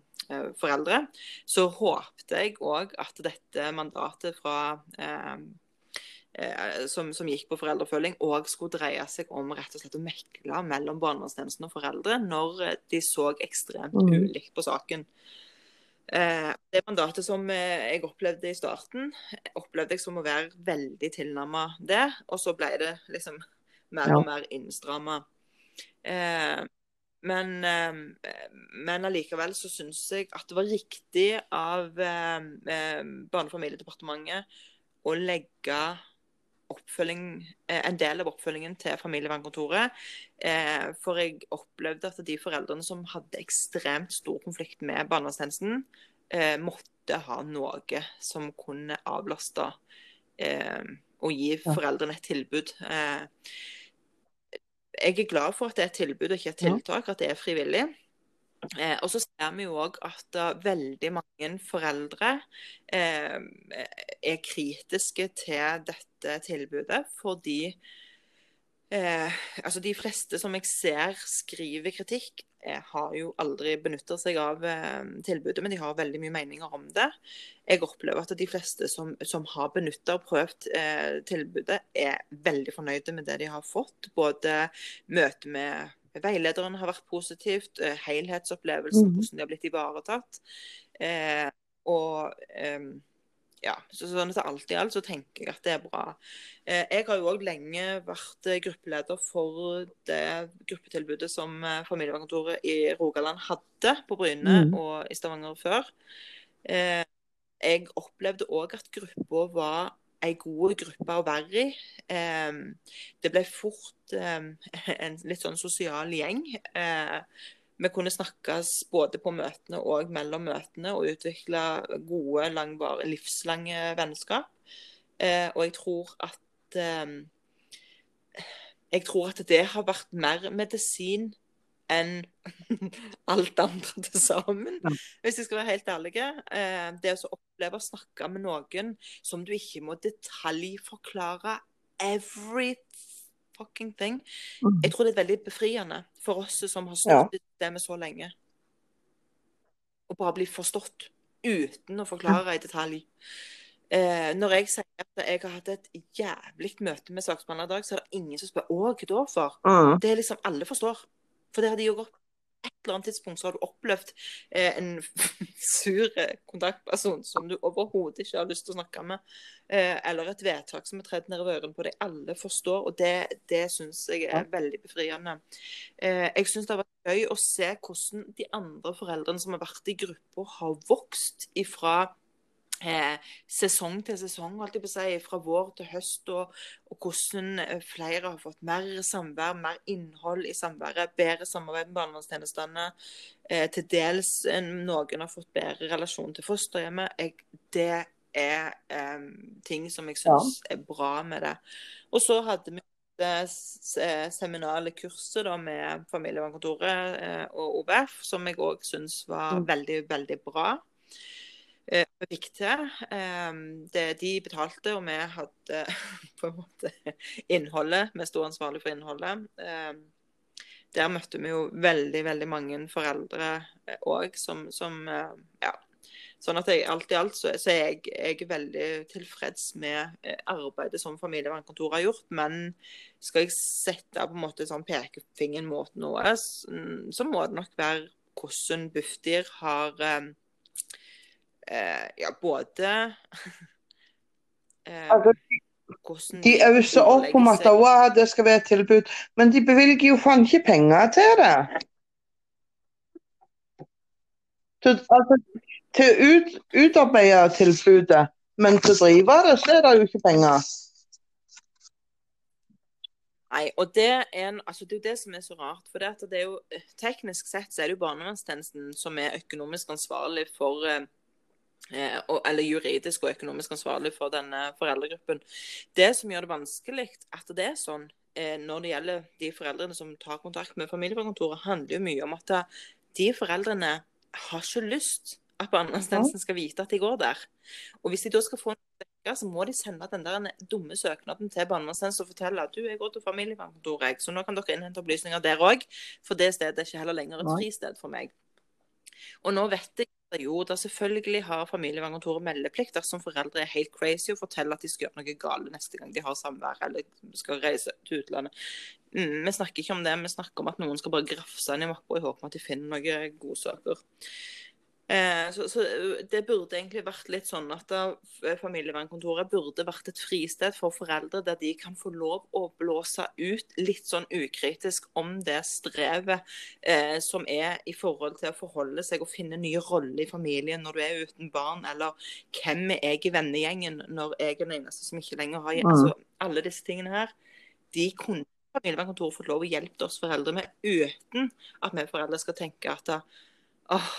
foreldre, så håpte jeg òg at dette mandatet fra eh, eh, som, som, gikk på foreldreoppfølging, òg skulle dreie seg om rett og slett å mekle mellom barnevernstjenesten og foreldre når de så ekstremt mm. ulikt på saken. Eh, det mandatet som eh, jeg opplevde i starten, opplevde jeg som å være veldig tilnærma det. Og så ble det liksom mer og mer innstramma. Eh, men, men allikevel så syns jeg at det var riktig av Barne- og familiedepartementet å legge en del av oppfølgingen til familievernkontoret. For jeg opplevde at de foreldrene som hadde ekstremt stor konflikt med barnevernstjenesten, eh, måtte ha noe som kunne avlaste eh, og gi foreldrene et tilbud. Jeg er glad for at det er et tilbud og ikke et tiltak, at det er frivillig. Eh, og så ser vi jo òg at uh, veldig mange foreldre eh, er kritiske til dette tilbudet fordi eh, altså De fleste som jeg ser skriver kritikk, har jo aldri benytta seg av eh, tilbudet, men de har veldig mye meninger om det. Jeg opplever at de fleste som, som har benytta og prøvd eh, tilbudet, er veldig fornøyde med det de har fått. Både møte med veilederen har vært positivt, helhetsopplevelsen, helhetsopplevelsen, -hmm. hvordan de har blitt ivaretatt. Eh, og eh, ja, så sånn at alt i alt så tenker jeg at det er bra. Eh, jeg har jo òg lenge vært eh, gruppeleder for det gruppetilbudet som eh, familievernkontoret i Rogaland hadde på Bryne mm. og i Stavanger før. Eh, jeg opplevde òg at gruppa var ei god gruppe å være i. Eh, det ble fort en litt sånn sosial gjeng. Eh, vi kunne snakkes både på møtene og mellom møtene og utvikle gode, langvarige, livslange vennskap. Eh, og jeg tror at eh, Jeg tror at det har vært mer medisin enn alt andre til sammen. Hvis jeg skal være helt ærlig. Eh, det å oppleve å snakke med noen som du ikke må detaljforklare every fucking thing. Mhm. Jeg tror det er veldig befriende for oss som har Ja. stått i systemet så lenge. Å bare bli forstått uten å forklare i detalj. Eh, når jeg sier at jeg har hatt et jævlig møte med saksbehandler i dag, så er det ingen som spør å, hva da for? Mm. Det er liksom alle forstår. For det har de jo gått eller annet tidspunkt så har du opplevd eh, en sur kontaktperson som du overhodet ikke har lyst til å snakke med. Eh, eller et vedtak som er tredd ned i ørene på deg. Alle forstår, og det, det syns jeg er veldig befriende. Eh, jeg syns det har vært gøy å se hvordan de andre foreldrene som har vært i grupper, har vokst ifra eh, sesong til sesong, holdt jeg på å si, fra vår til høst, og, og hvordan eh, flere har fått mer samvær, mer innhold i samværet, bedre samarbeid med barnevernstjenestene. Eh, til dels eh, noen har fått bedre relasjon til fosterhjemmet. Jeg, det er eh, ting som jeg syns er bra med det. Og så hadde vi det eh, seminale kurset da, med familievernkontoret og OBF, som jeg òg syns var Mm. veldig, veldig bra. Eh, og viktig. Eh, det, de betalte, og vi hadde på en måte innholdet. Vi sto ansvarlig for innholdet. Eh, der møtte vi jo veldig, veldig mange foreldre òg som, som eh, Ja. Sånn at jeg, alt i alt så, så er jeg, jeg er veldig tilfreds med eh, arbeidet som familievernkontoret har gjort. Men skal jeg sette på en måte sånn pekefingeren mot noe, så må det nok være hvordan Bufdir har eh, eh, Ja, både eh, Altså, hvordan De auser opp om at «Wow, det skal være et tilbud, men de bevilger jo faen ikke penger til det. Til, altså, til å ut, utarbeide tilbudet, men til å drive det, så er det jo ikke penger. Nei, og det er, en, altså det er jo det som er så rart. For det, det er jo, eh, teknisk sett så er det jo barnevernstjenesten som er økonomisk ansvarlig for eh, Eller juridisk og økonomisk ansvarlig for denne foreldregruppen. Det som gjør det vanskelig at det er sånn eh, når det gjelder de foreldrene som tar kontakt med familievernkontoret, handler jo mye om at eh, de foreldrene har ikke lyst at barnevernstjenesten skal vite at de går der. Og hvis de da skal få en dekka, så må de sende den der dumme søknaden til barnevernstjenesten og fortelle at du, jeg går til familievernkontoret, så nå kan dere innhente opplysninger der òg. For det stedet er ikke heller lenger et fristed for meg. Og nå vet jeg jo, da selvfølgelig har familievernkontoret meldeplikt dersom foreldre er helt crazy og forteller at de skal gjøre noe galt neste gang de har samvær eller skal reise til utlandet. Mm, vi snakker ikke om det, vi snakker om at noen skal bare grafse inn i mappa i håp om at de finner noen godsaker. Eh, så, så det burde egentlig vært litt sånn at familievernkontoret burde vært et fristed for foreldre der de kan få lov å blåse ut litt sånn ukritisk om det strevet eh, som er i forhold til å forholde seg og finne nye roller i familien når du er uten barn, eller hvem er jeg i vennegjengen når jeg er den eneste som ikke lenger har Mm. altså, Alle disse tingene her, de kunne familievernkontoret fått lov å hjelpe oss foreldre med uten at vi foreldre skal tenke at åh,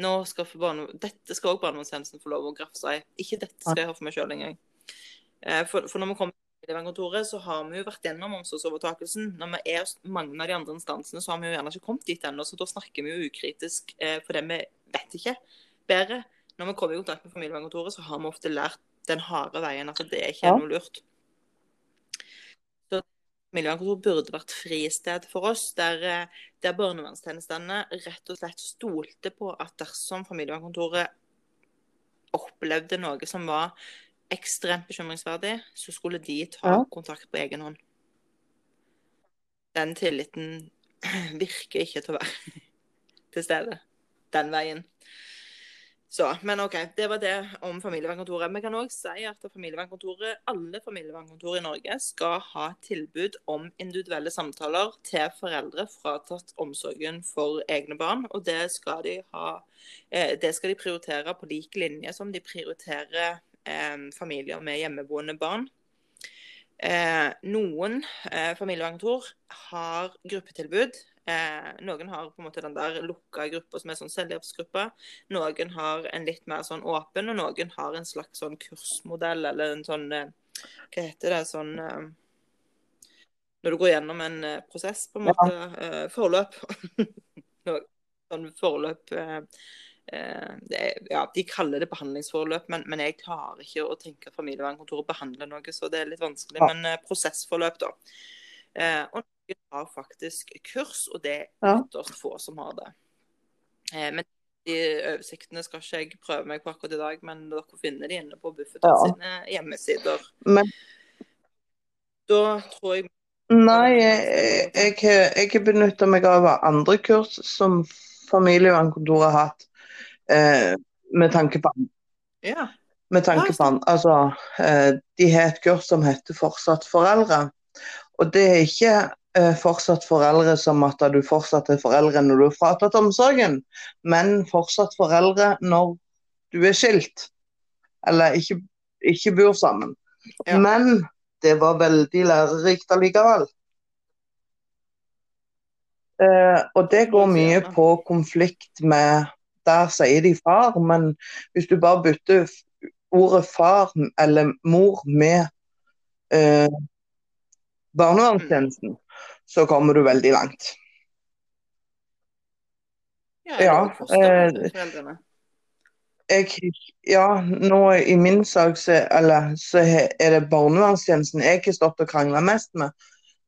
nå skal barne... dette skal òg barnevernstjenesten få lov å grafse i. Ikke dette skal jeg ha for meg sjøl engang. Eh, For, for når vi kommer til familievernkontoret, så har vi jo vært gjennom omsorgsovertakelsen. Når vi er mange av de andre instansene, så har vi jo gjerne ikke kommet dit ennå. Så da snakker vi jo ukritisk eh, det vi vet ikke bedre. Når vi kommer i kontakt med familievernkontoret, så har vi ofte lært den harde veien at det ikke er noe lurt. Så burde vært fristed for oss, der, eh, der barnevernstjenestene rett og slett stolte på at dersom familievernkontoret opplevde noe som var ekstremt bekymringsverdig, så skulle de ta kontakt på egen hånd. Den tilliten virker ikke til å være til stede den veien. Så, men OK, det var det om familievernkontoret. Vi kan òg si at familievernkontoret, alle familievernkontor i Norge skal ha tilbud om individuelle samtaler til foreldre fratatt omsorgen for egne barn. Og det skal de, ha, eh, det skal de prioritere på lik linje som de prioriterer eh, familier med hjemmeboende barn. Eh, noen eh, familievernkontor har gruppetilbud Eh, noen har på en måte den der lukka gruppa som er sånn selvhjelpsgruppe. Noen har en litt mer sånn åpen, og noen har en slags sånn kursmodell eller en sånn eh, Hva heter det? Sånn eh, Når du går gjennom en eh, prosess, på en måte. Ja. Eh, forløp. sånn forløp eh, er, ja, De kaller det behandlingsforløp, men, men, jeg klarer ikke å tenke at familievernkontoret behandler noe, så det er litt vanskelig. Men prosessforløp, da. og har faktisk kurs, og det er ytterst få som har det. Eh, men de oversiktene skal ikke jeg prøve meg på akkurat i dag, men dere finner de inne på Bufetat ja. sine hjemmesider. Men... Da tror jeg Nei, jeg, jeg, jeg benytter meg av andre kurs som familievernkontoret har hatt, eh, med tanke på ja. Med tanke på Altså, eh, de har et kurs som heter 'Fortsatt foreldre'. Og det er ikke fortsatt foreldre som at du fortsatt er foreldre når du har fratatt omsorgen, men fortsatt foreldre når du er skilt, eller ikke, ikke bor sammen. Ja. Men det var veldig lærerikt allikevel. Eh, og det går mye på konflikt med Der sier de far, men hvis du bare bytter ordet far eller mor med eh, barnevernstjenesten, så kommer du veldig langt. Ja, ja eh, jeg, ja, nå i min sak så, eller, så er det barnevernstjenesten jeg har stått og krangla mest med.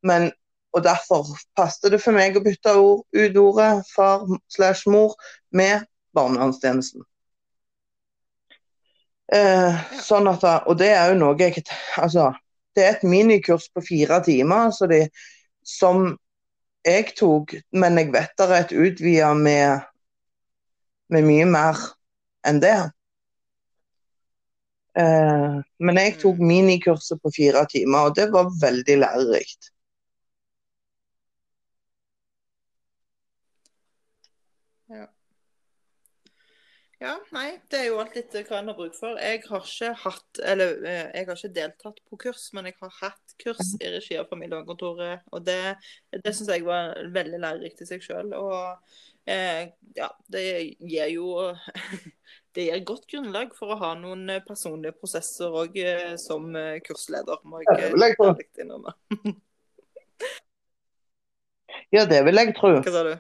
Men, og Derfor passet det for meg å bytte ord, ut ordet far slash mor med barnevernstjenesten. Eh, sånn at, og det er jo noe jeg altså, Det er et minikurs på fire timer. så det som jeg tok, men jeg vet det er et utvida med, med mye mer enn det. Eh, men jeg tok mm. minikurset på fire timer, og det var veldig lærerikt. Ja, nei, det er jo alt litt hva en har bruk for. Jeg har ikke hatt, eller eh, jeg har ikke deltatt på kurs, men jeg har hatt kurs i regi av familievernkontoret. Og det, det syns jeg var veldig lærerikt i seg sjøl. Og eh, ja, det gir jo Det gir godt grunnlag for å ha noen personlige prosesser òg eh, som eh, kursleder, må jeg innrømme. Ja, det vil jeg tro. Hva sa du?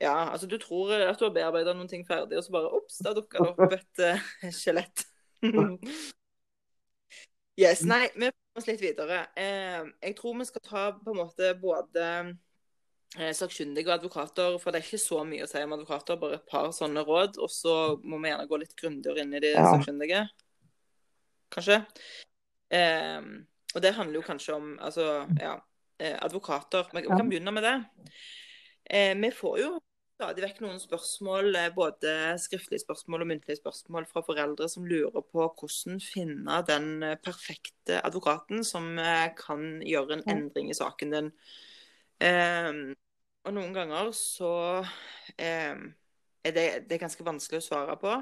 Ja, altså du tror at du har bearbeida noen ting ferdig, og så bare ops, da dukka det opp et uh, skjelett. yes, nei, vi prøver oss litt videre. Eh, jeg tror vi skal ta på en måte både eh, sakkyndige og advokater, for det er ikke så mye å si om advokater, bare et par sånne råd. Og så må vi gjerne gå litt grundigere inn i de ja. sakkyndige, kanskje. Eh, og det handler jo kanskje om altså, ja, eh, advokater. Vi kan begynne med det. Eh, vi får jo stadig vekk noen spørsmål, eh, både skriftlige spørsmål og muntlige spørsmål fra foreldre som lurer på hvordan finne den eh, perfekte advokaten som eh, kan gjøre en endring i saken din. Um, og noen ganger så um, er det, det er ganske vanskelig å svare på.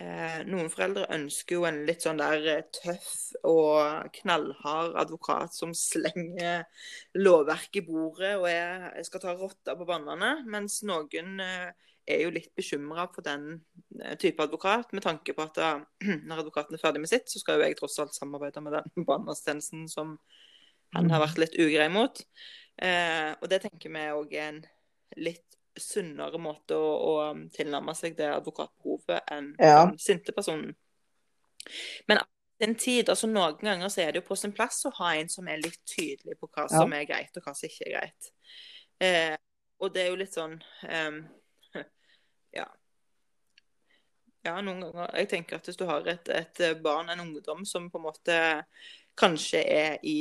Eh, noen foreldre ønsker jo en litt sånn der eh, tøff og knallhard advokat som slenger lovverket i bordet og er, skal ta rotta på bannene, mens noen eh, er jo litt bekymra for den eh, type advokat, med tanke på at da, når advokaten er ferdig med sitt, så skal jo jeg tross alt samarbeide med den barnevernstjenesten som han har vært litt ugrei mot. Eh, og det tenker vi òg er en litt sunnere måte å, å um, tilnærme seg det advokatbehovet enn ja. den sinte personen. Men den tid, altså noen ganger så er det jo på sin plass å ha en som er litt tydelig på hva ja. som er greit, og hva som ikke er greit. Eh, og det er jo litt sånn um, Ja. Ja, noen ganger Jeg tenker at hvis du har et, et barn, en ungdom, som på en måte kanskje er i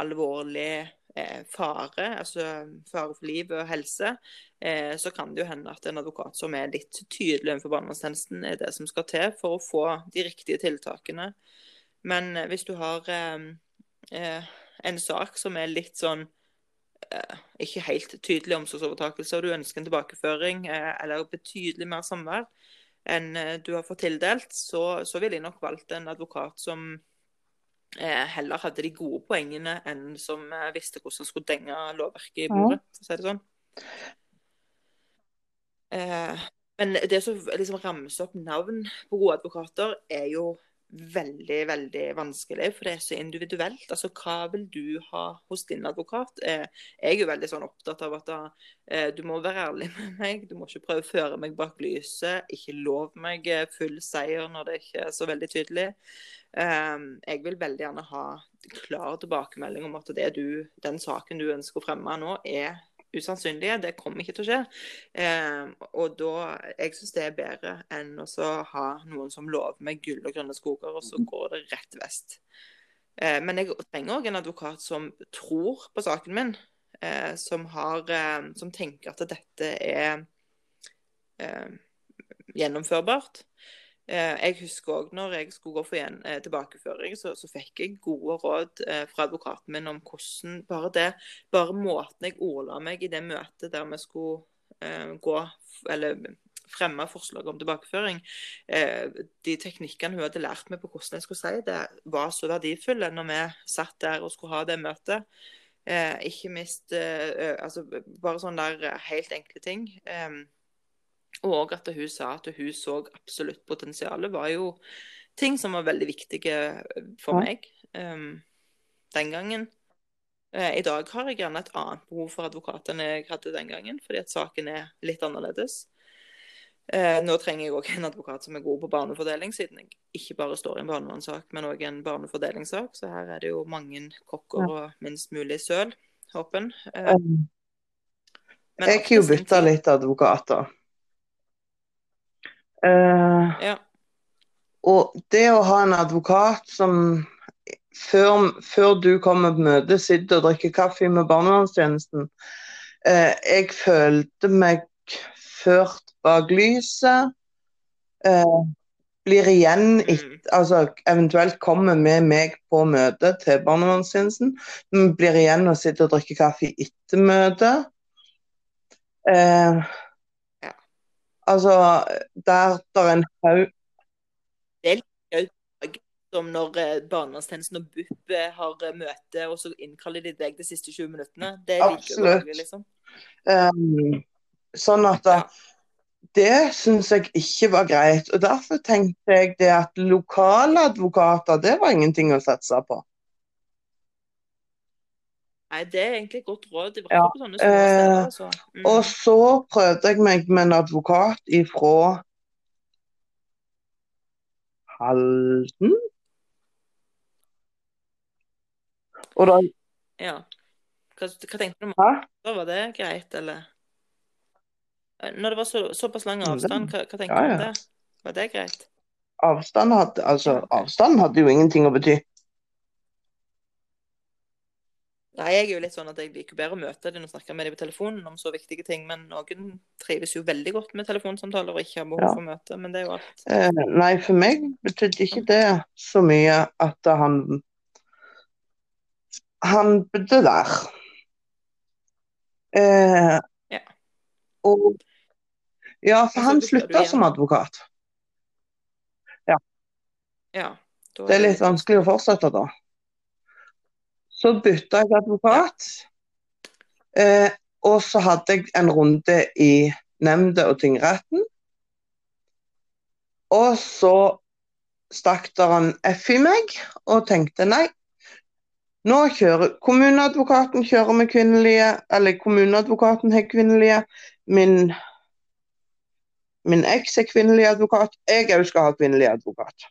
alvorlig eh, fare, altså fare for liv og helse, eh, så kan det jo hende at en advokat som er litt tydelig overfor barnevernstjenesten, er det som skal til for å få de riktige tiltakene. Men eh, hvis du har eh, eh, en sak som er litt sånn ikke helt tydelig omsorgsovertakelse, og du ønsker en tilbakeføring eller betydelig mer samvær enn du har fått tildelt, så, så ville jeg nok valgt en advokat som eh, heller hadde de gode poengene enn som eh, visste hvordan skulle denge lovverket i bordet, for å si det sånn. Eh, men det som liksom ramser opp navn på gode advokater, er jo veldig, veldig vanskelig, for det er så individuelt. Altså, Hva vil du ha hos din advokat? Eh, jeg er jo veldig sånn opptatt av at eh, du må være ærlig med meg. Du må ikke prøve å føre meg bak lyset. Ikke lov meg eh, full seier når det ikke er så veldig tydelig. Ehm, jeg vil veldig gjerne ha klar tilbakemelding om at du, den saken du ønsker å fremme nå, er usannsynlige. Det kommer ikke til å skje. Eh, og da, Jeg syns det er bedre enn å ha noen som lover meg gull og grønne skoger, og så går det rett vest. Eh, men jeg trenger òg en advokat som tror på saken min. Eh, som, har, eh, som tenker at dette er eh, gjennomførbart. Eh, jeg husker òg når jeg skulle gå for igjen eh, tilbakeføring, så, så, fikk jeg gode råd eh, fra advokaten min om hvordan bare det, bare måten jeg ordla meg i det møtet der vi skulle gå, eller fremme forslag om tilbakeføring, de teknikkene hun hadde lært meg på hvordan jeg skulle si det, var så verdifulle når vi satt der og skulle ha det møtet. Ikke minst altså, bare sånne der helt enkle ting. Eh, og at hun sa at hun så absolutt potensialet, var jo ting som var veldig viktige for meg um, den gangen. Uh, I dag har jeg gjerne et annet behov for advokat enn jeg hadde den gangen, fordi at saken er litt annerledes. Uh, nå trenger jeg òg en advokat som er god på barnefordeling, siden jeg ikke bare står i en barnevernssak, men òg en barnefordelingssak. Så her er det jo mange kokker og minst mulig søl, håpen. Uh, um, jeg har jo bytta litt advokater. Uh, ja. Og det å ha en advokat som før, før du kommer på møte, sitter og drikker kaffe med barnevernstjenesten uh, Jeg følte meg ført bak lyset. Uh, blir igjen mm. et, altså Eventuelt kommer med meg på møte til barnevernstjenesten, blir igjen og sitter og drikker kaffe etter møtet. Uh, Altså, der der er en haug Det er litt gøy som når eh, barnevernstjenesten og BUP eh, har eh, møte, og så innkaller de deg de siste 20 minuttene. Det er like Absolutt. liksom. Um, sånn at ja. Det syns jeg ikke var greit. og Derfor tenkte jeg det at lokale advokater, det var ingenting å satse på. Nei, det er egentlig et godt råd. Ja. små steder. Eh, altså. Mm. Og så prøvde jeg meg med en advokat ifra Halden. Og da Ja. Hva, hva tenkte du om da Var det greit, eller? Eh, når det var så, såpass lang avstand, hva, hva tenkte du ja, du om det? Var det greit? Avstand hadde, altså, avstand hadde jo ingenting å bety. Nei, jeg er jo litt sånn at jeg liker bedre å møte dem og snakke med dem på telefonen om så viktige ting. Men noen trives jo veldig godt med telefonsamtaler og ikke har behov for møte. Men det er jo alt. Eh, nei, for meg betydde ikke det så mye at han Han bodde der. Eh, ja. Og Ja, for han slutta som advokat. Ja. ja det er litt vanskelig å fortsette da. Så bytta jeg advokat. Eh, og så hadde jeg en runde i nemnda og tingretten. Og så stakk der en F i meg og tenkte nei, nå kjører kommuneadvokaten kjører med kvinnelige, eller kommuneadvokaten har kvinnelige. Min, min eks er kvinnelig advokat. Jeg òg skal ha kvinnelig advokat.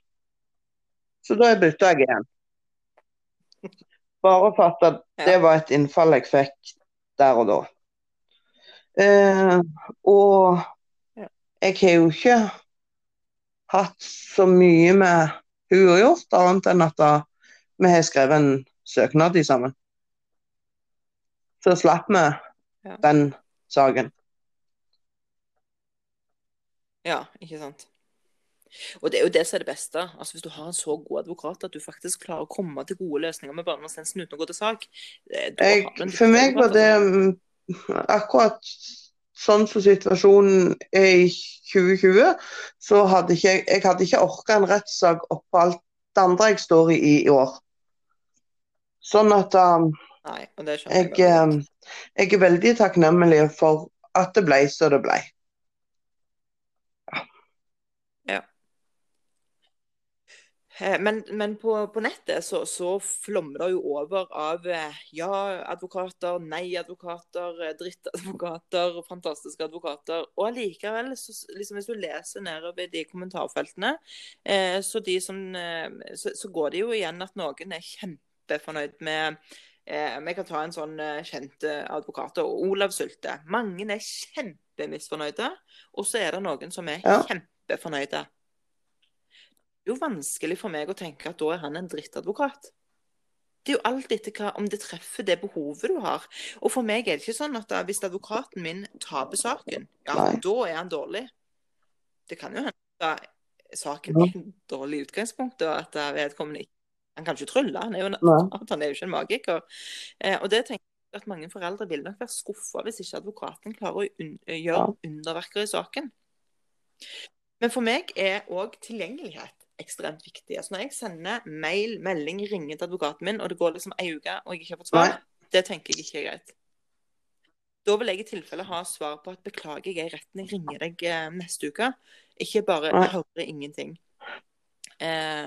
Så da bytta jeg igjen. Bare for at det var et innfall jeg fikk der og da. Eh, og jeg har jo ikke hatt så mye med hun å gjort, annet enn at vi har skrevet en søknad i sammen. Så slapp vi Ja. den saken. Ja, ikke sant. Og det er jo det som er det beste. Altså Hvis du har en så god advokat at du faktisk klarer å komme til gode løsninger med barnevernstjenesten uten å gå til sak eh, Jeg, for meg var det altså. mm, akkurat sånn som situasjonen er i 2020, så hadde ikke jeg, jeg hadde ikke orka en rettssak oppå alt det andre jeg står i i, år. Sånn at um, Nei, jeg jeg, um, jeg er veldig takknemlig for at det ble som det ble. Eh, Men, men på, på nettet så, så flommer det jo over av eh, ja-advokater, nei-advokater, eh, drittadvokater, fantastiske advokater. Og allikevel, så, liksom hvis du leser nedover de kommentarfeltene, eh, så, de som, eh, så, så går det jo igjen at noen er kjempefornøyd med eh, Vi kan ta en sånn eh, kjent eh, advokat, Olav Sylte. Mange er kjempemisfornøyde, og så er det noen som er Ja. kjempefornøyde. Jo vanskelig for meg å tenke at da er han en drittadvokat. Det er jo alt etter hva, om det treffer det behovet du har. Og for meg er det ikke sånn at da, hvis advokaten min taper saken, ja, Nei. da er han dårlig. Det kan jo hende at saken Ja. er en dårlig utgangspunkt, og at vedkommende ikke Han kan ikke trylle, han er jo en han er jo ikke en magiker. Eh, og det tenker jeg at mange foreldre vil nok være skuffa hvis ikke advokaten klarer å un gjøre underverker i saken. Men for meg er òg tilgjengelighet ekstremt viktig. Altså når jeg sender mail, melding, ringer til advokaten min, og det går liksom ei uke og jeg ikke har fått svar, det tenker jeg ikke er greit. Da vil jeg i tilfelle ha svar på at beklager, jeg er i retten, jeg ringer deg eh, neste uke. Ikke bare jeg hører ingenting. Eh,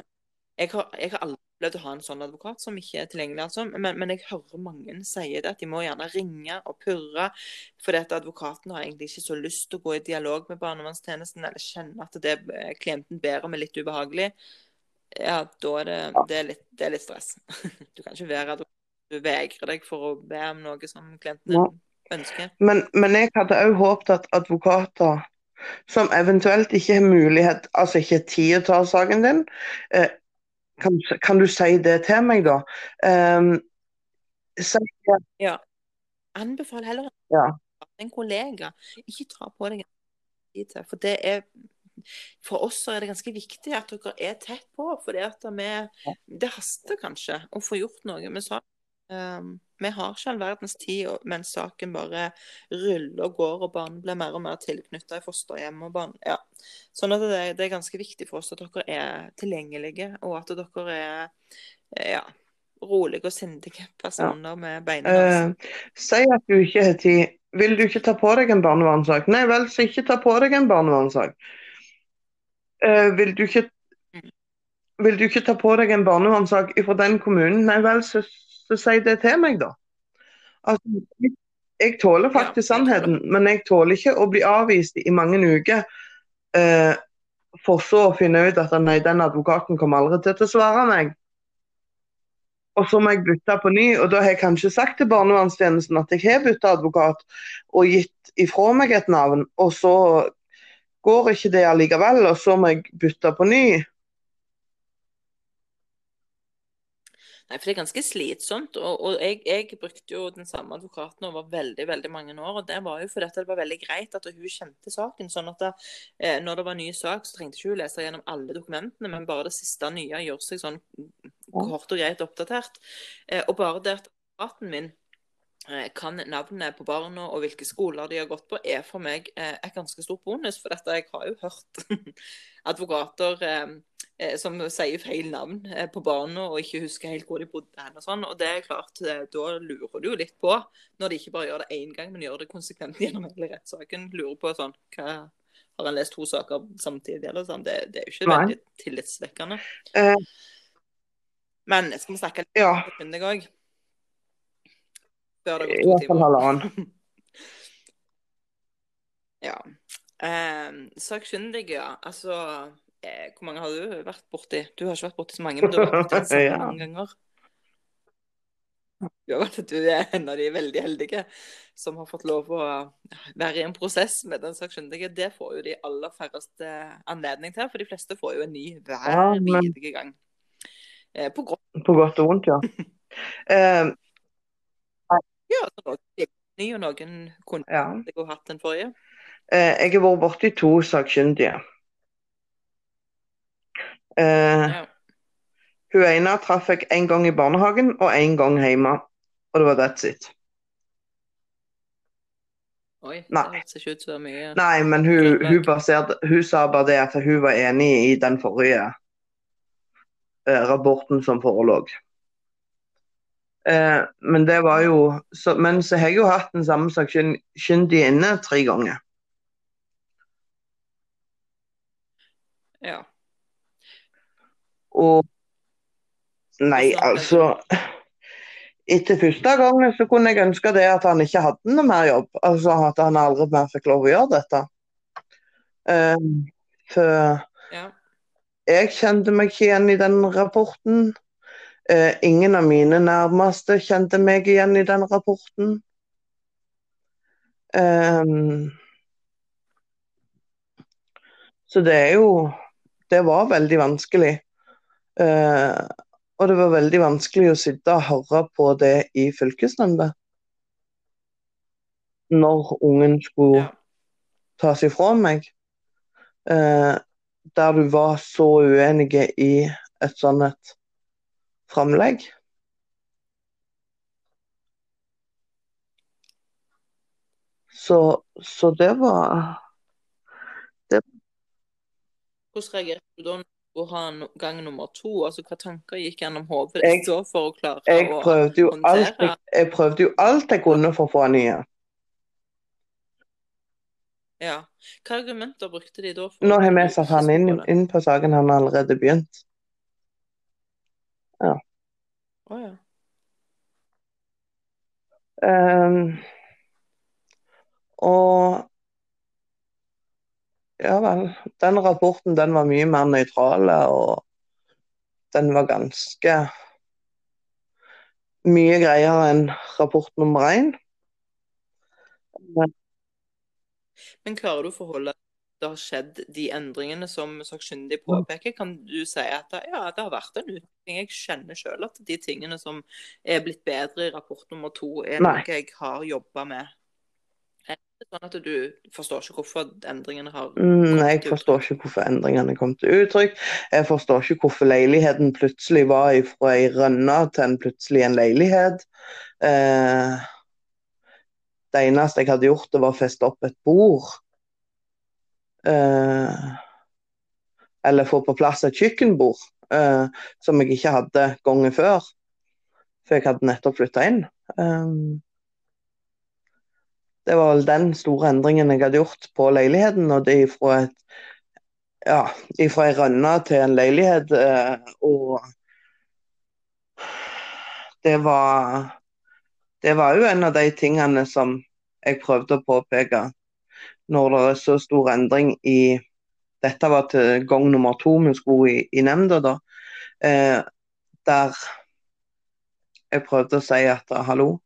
jeg, har, jeg har aldri å ha en sånn advokat som ikke er tilgjengelig, altså. Men, men jeg hører mange si det, at de må gjerne ringe og purre. Fordi at advokaten har egentlig ikke så lyst til å gå i dialog med barnevernstjenesten, eller kjenne at det eh, klienten ber om er litt ubehagelig. Ja, da er det, det, er litt, det er litt stress. Du kan ikke være advokat. Du vegrer deg for å be om noe som klienten Ja. ønsker. Men, men jeg hadde òg håpet at advokater som eventuelt ikke har mulighet, altså ikke tid å ta saken din, eh, kan, kan du si det til meg, da? Um, si, Anbefal heller Ja. en kollega. Ikke ta på deg tid til. For det er For oss er det ganske viktig at dere er tett på. For det, det haster kanskje å få gjort noe med saken. Um, vi har ikke all verdens tid mens saken bare ruller og går, og barn blir mer og mer tilknyttet i fosterhjem. og barn, ja. Sånn at det, det er ganske viktig for oss at dere er tilgjengelige, og at dere er ja, rolige og sindige personer med beina eh, si at du ikke har tid. Vil du ikke ta på deg en barnevernssak? Nei vel, så ikke ta på deg en barnevernssak. Eh, vil, du ikke, vil du ikke ta på deg en barnevernssak fra den kommunen? Nei vel, så, så si det til meg, da. Altså, jeg- tåler faktisk sannheten, men jeg tåler ikke å bli avvist i mange uker. eh, for så å finne ut at nei, den advokaten kommer aldri til å svare meg. Og så må jeg bytte på ny, og da har jeg kanskje sagt til barnevernstjenesten at jeg har bytta advokat og gitt ifra meg et navn, og så går ikke det allikevel, og så må jeg bytte på ny. For det er ganske slitsomt. Og, og jeg, jeg brukte jo den samme advokaten over veldig veldig mange år. Og det var jo fordi det var veldig greit at hun kjente saken. sånn at det, eh, når det var ny sak, så trengte ikke hun lese gjennom alle dokumentene, men bare det siste nye gjør seg sånn kort og greit oppdatert. Eh, og bare det at advokaten min kan navnet på barna og hvilke skoler de har gått på, er for meg eh, et ganske stort bonus. For dette, jeg har jo hørt advokater eh, eh, som sier feil navn eh, på barna og ikke husker helt hvor de bodde hen og sånn. Og det er klart, eh, da lurer du jo litt på, når de ikke bare gjør det én gang, men gjør det konsekvent gjennom hele rettssaken, lurer på sånn hva har han lest to saker samtidig, eller sånn? Det, det er jo ikke Nei. veldig tillitsvekkende. Uh, Men skal vi snakke litt ja, det òg? Det hadde gått to hvert fall halvannen. Ja. Eh, sakkyndige, ja. Altså eh, Hvor mange har du vært borti? Du har ikke vært borti så mange, men du har vært borti så Ja. mange ganger. Du, har vært, du er en av de veldig heldige som har fått lov å være i en prosess med den sakkyndige. Det får jo de aller færreste anledning til, for de fleste får jo en ny hver Ja, men- gang. Eh, på godt På godt og vondt, ja. Eh, Ja, noen ny, og noen kunne Ja. jeg har hatt den forrige. Eh, jeg har vært borti to sakkyndige. Eh, Ja. hun ene traff jeg én gang i barnehagen og én gang hjemme. Og det var that's it. Oi, Nei. det hørtes ikke ut så mye. Nei, men hun, hun, baserte, hun sa bare det at hun var enig i den forrige eh, rapporten som forelå. Eh, men det var jo så, Men så har jeg jo hatt den samme sakkyndige inne tre ganger. Ja. Og Nei, altså Etter første gangen så kunne jeg ønske det at han ikke hadde noe mer jobb. Altså at han aldri mer fikk lov å gjøre dette. Eh, for ja. jeg kjente meg ikke igjen i den rapporten. Eh, ingen av mine nærmeste kjente meg igjen i den rapporten. Um, så det er jo Det var veldig vanskelig. Uh, og det var veldig vanskelig å sitte og høre på det i fylkesnemnda. Når ungen skulle tas ifra meg. Uh, der du var så uenige i et sånt et framlegg. Så, så det var Hvordan reagerte du da å ha gang nummer to? Altså, Hva tanker gikk gjennom hodet ditt da for å klare Jeg å prøvde jo alt jeg, jeg, prøvde jo alt jeg kunne for å få han igjen. Ja. Hva argumenter brukte de da? Nå har vi satt han inn, inn på saken, han har allerede begynt. Å ja. Um, og ja vel, den rapporten den var mye mer nøytral, og den var ganske mye greiere enn rapport nummer én. Men klarer du å forholde det har skjedd de endringene som sakkyndig påpeker? Kan du si at ja, det har vært en utvikling? Jeg kjenner selv at de tingene som er blitt bedre i rapport nummer to, er noe jeg har jobba med. Er det sånn at du forstår ikke hvorfor endringene har Mm, Nei, Jeg forstår ikke hvorfor endringene kom til uttrykk. Jeg forstår ikke hvorfor leiligheten plutselig var fra ei rønne til en plutselig en leilighet. Eh, det eneste jeg hadde gjort, det var å feste opp et bord. Eh, eller få på plass et kjøkkenbord, eh, som jeg ikke hadde gangen før. For jeg hadde nettopp flytta inn. Eh, det var vel den store endringen jeg hadde gjort på leiligheten. Og det ifra et ja, ifra ei rønne til en leilighet. Og det var Det var jo en av de tingene som jeg prøvde å påpeke når det er så stor endring i Dette var til gang nummer to vi skulle i, i nemnda, da. Eh, der jeg prøvde å si at hallo,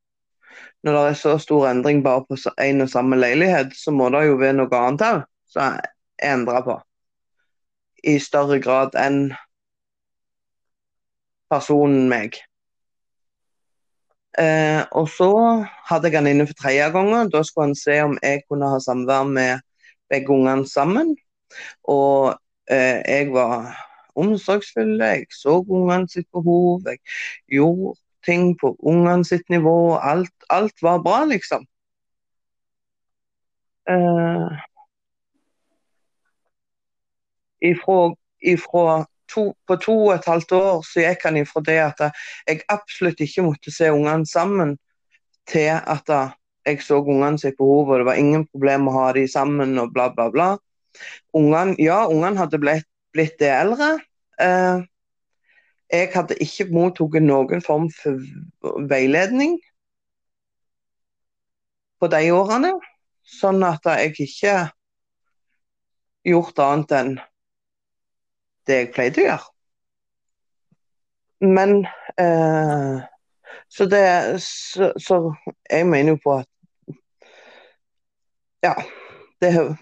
når det er så stor endring bare på én og samme leilighet, så må det jo være noe annet òg som jeg endrer på. I større grad enn personen meg. Eh, og så hadde jeg han inne for tredje gangen. Da skulle han se om jeg kunne ha samvær med begge ungene sammen. Og eh, jeg var omsorgsfull, jeg så ungene sitt behov, jeg gjorde ting på ungene sitt nivå. Alt, alt var bra, liksom. Eh, ifra, ifra to, på to og et halvt år så gikk han ifra det at jeg absolutt ikke måtte se ungene sammen, til at jeg så ungene sitt behov, og det var ingen problem å ha de sammen, og bla, bla, bla. Ungene, ja, ungene hadde blitt, blitt det eldre. Eh, jeg hadde ikke mottatt noen form for veiledning på de årene, sånn at jeg ikke gjort annet enn det jeg pleide å gjøre. Men eh, så det så, så jeg mener jo på at Ja. Det har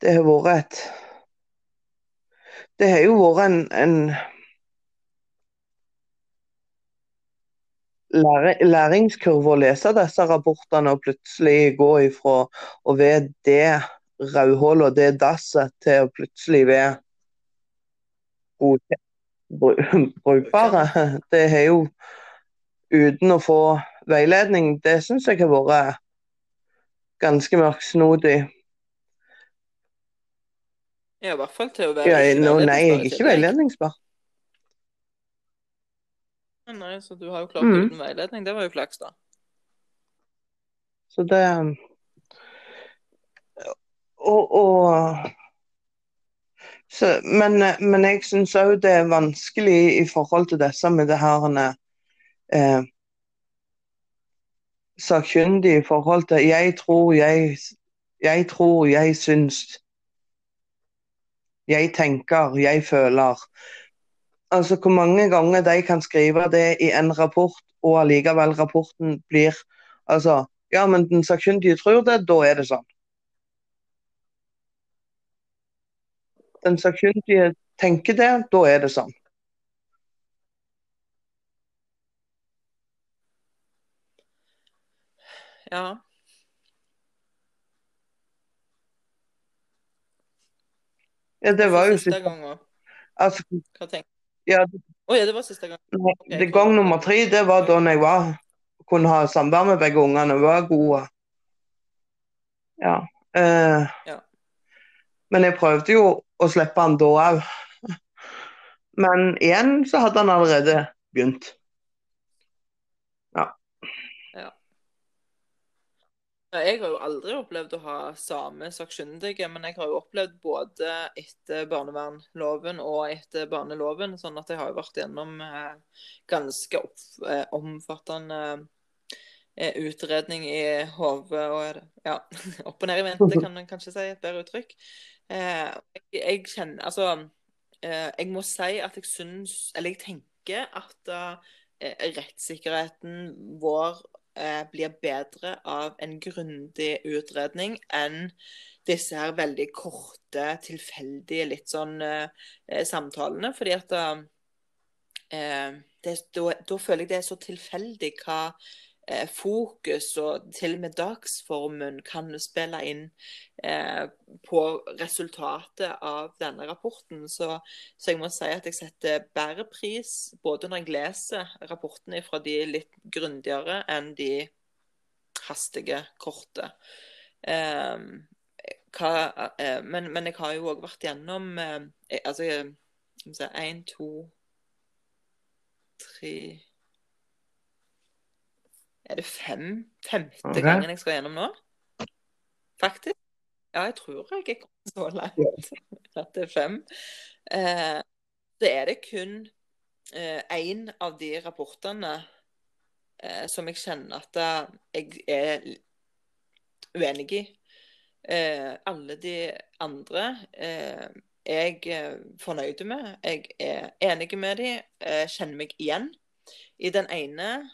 Det har vært et Det har jo vært en, en læringskurve å lese disse rapportene og plutselig gå ifra å være det rødhålet og det dasset til å plutselig være brukbare. Det er jo uten å få veiledning. Det syns jeg har vært ganske mørksnodig. Ja, i hvert fall til å være Ja, no, nei, jeg er ikke veiledningsbar. Nei, så du har jo klart Mm. uten veiledning. Det var jo flaks, da. Så det Og, og så, men, men jeg syns òg det er vanskelig i forhold til disse med det her eh, sakkyndig i forhold til Jeg tror, jeg, jeg tror, jeg syns. Jeg tenker, jeg føler. Altså hvor mange ganger de kan skrive det i en rapport, og allikevel rapporten blir Altså, ja, men den sakkyndige tror det, da er det sånn. Den sakkyndige tenker det, da er det sånn. Ja. Ja, det var jo siste siste gang òg. Altså, Hva tenker ja, oh, ja, det var siste gang. Okay, det gang nummer tre, det var da jeg var, kunne ha samvær med begge ungene. Var gode. Ja. Eh, Ja. Men jeg prøvde jo å slippe han da òg. Men igjen så hadde han allerede begynt. Ja, Jeg har jo aldri opplevd å ha samme sakkyndige, men jeg har jo opplevd både etter barnevernloven og etter barneloven, sånn at jeg har vært gjennom eh, ganske eh, omfattende eh, utredning i hodet og ja, opp og ned i vente, kan en kanskje si, et bedre uttrykk. Eh, jeg, jeg kjenner Altså, eh, jeg må si at jeg syns Eller jeg tenker at eh, rettssikkerheten vår eh, blir bedre av en grundig utredning enn disse her veldig korte, tilfeldige, litt sånn eh, samtalene. Fordi at det, da, da føler jeg det er så tilfeldig hva fokus og til og med dagsformen kan spille inn eh, på resultatet av denne rapporten. Så, så jeg må si at jeg setter bedre pris både når jeg leser rapportene fra de litt grundigere enn de hastige, korte. Eh, hva, eh, men, men jeg har jo òg vært gjennom eh, jeg- altså, én, to, tre Er det fem? Femte okay. gangen jeg skal gjennom nå? Faktisk. Ja, jeg tror jeg er kommet så langt at det er fem. Eh, det er det kun én av de rapportene eh, som jeg kjenner at eh, jeg er uenig i. Eh, alle de andre eh, er jeg eh, fornøyd med. Jeg er enig med de, eh, kjenner meg igjen. I den ene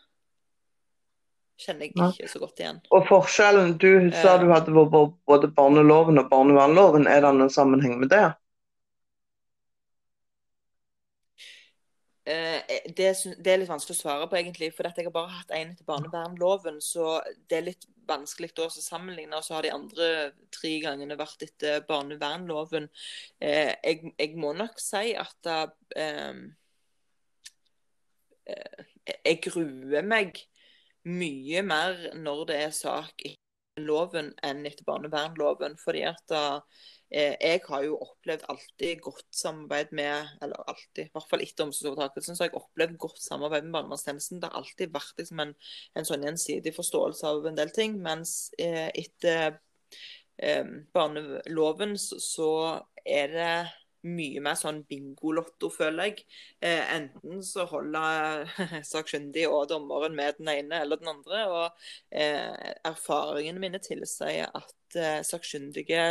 kjenner jeg ikke så godt igjen. Og forskjellen Du sa Eh. du hadde vært både barneloven og barnevernloven. Er det noen sammenheng med det? Eh, det, det er litt vanskelig å svare på, egentlig. For jeg har bare hatt én etter barnevernloven, så det er litt vanskelig å sammenligne. Og så har de andre tre gangene vært etter barnevernloven. Eh, jeg, jeg må nok si at eh, eh, jeg gruer meg mye mer når det er sak i loven enn etter barnevernloven. Fordi at da, jeg har jo opplevd alltid godt samarbeid med Eller alltid, i hvert fall etter omsorgsovertakelsen, så har jeg opplevd godt samarbeid med barnevernstjenesten. Det har alltid vært liksom en, en sånn gjensidig forståelse av en del ting. Mens eh, etter eh, barneloven så, så er det mye mer sånn bingolotto, føler jeg. Eh, enten så holder sakkyndig og dommeren med den ene eller den andre. Og eh, erfaringene mine tilsier at eh, sakkyndige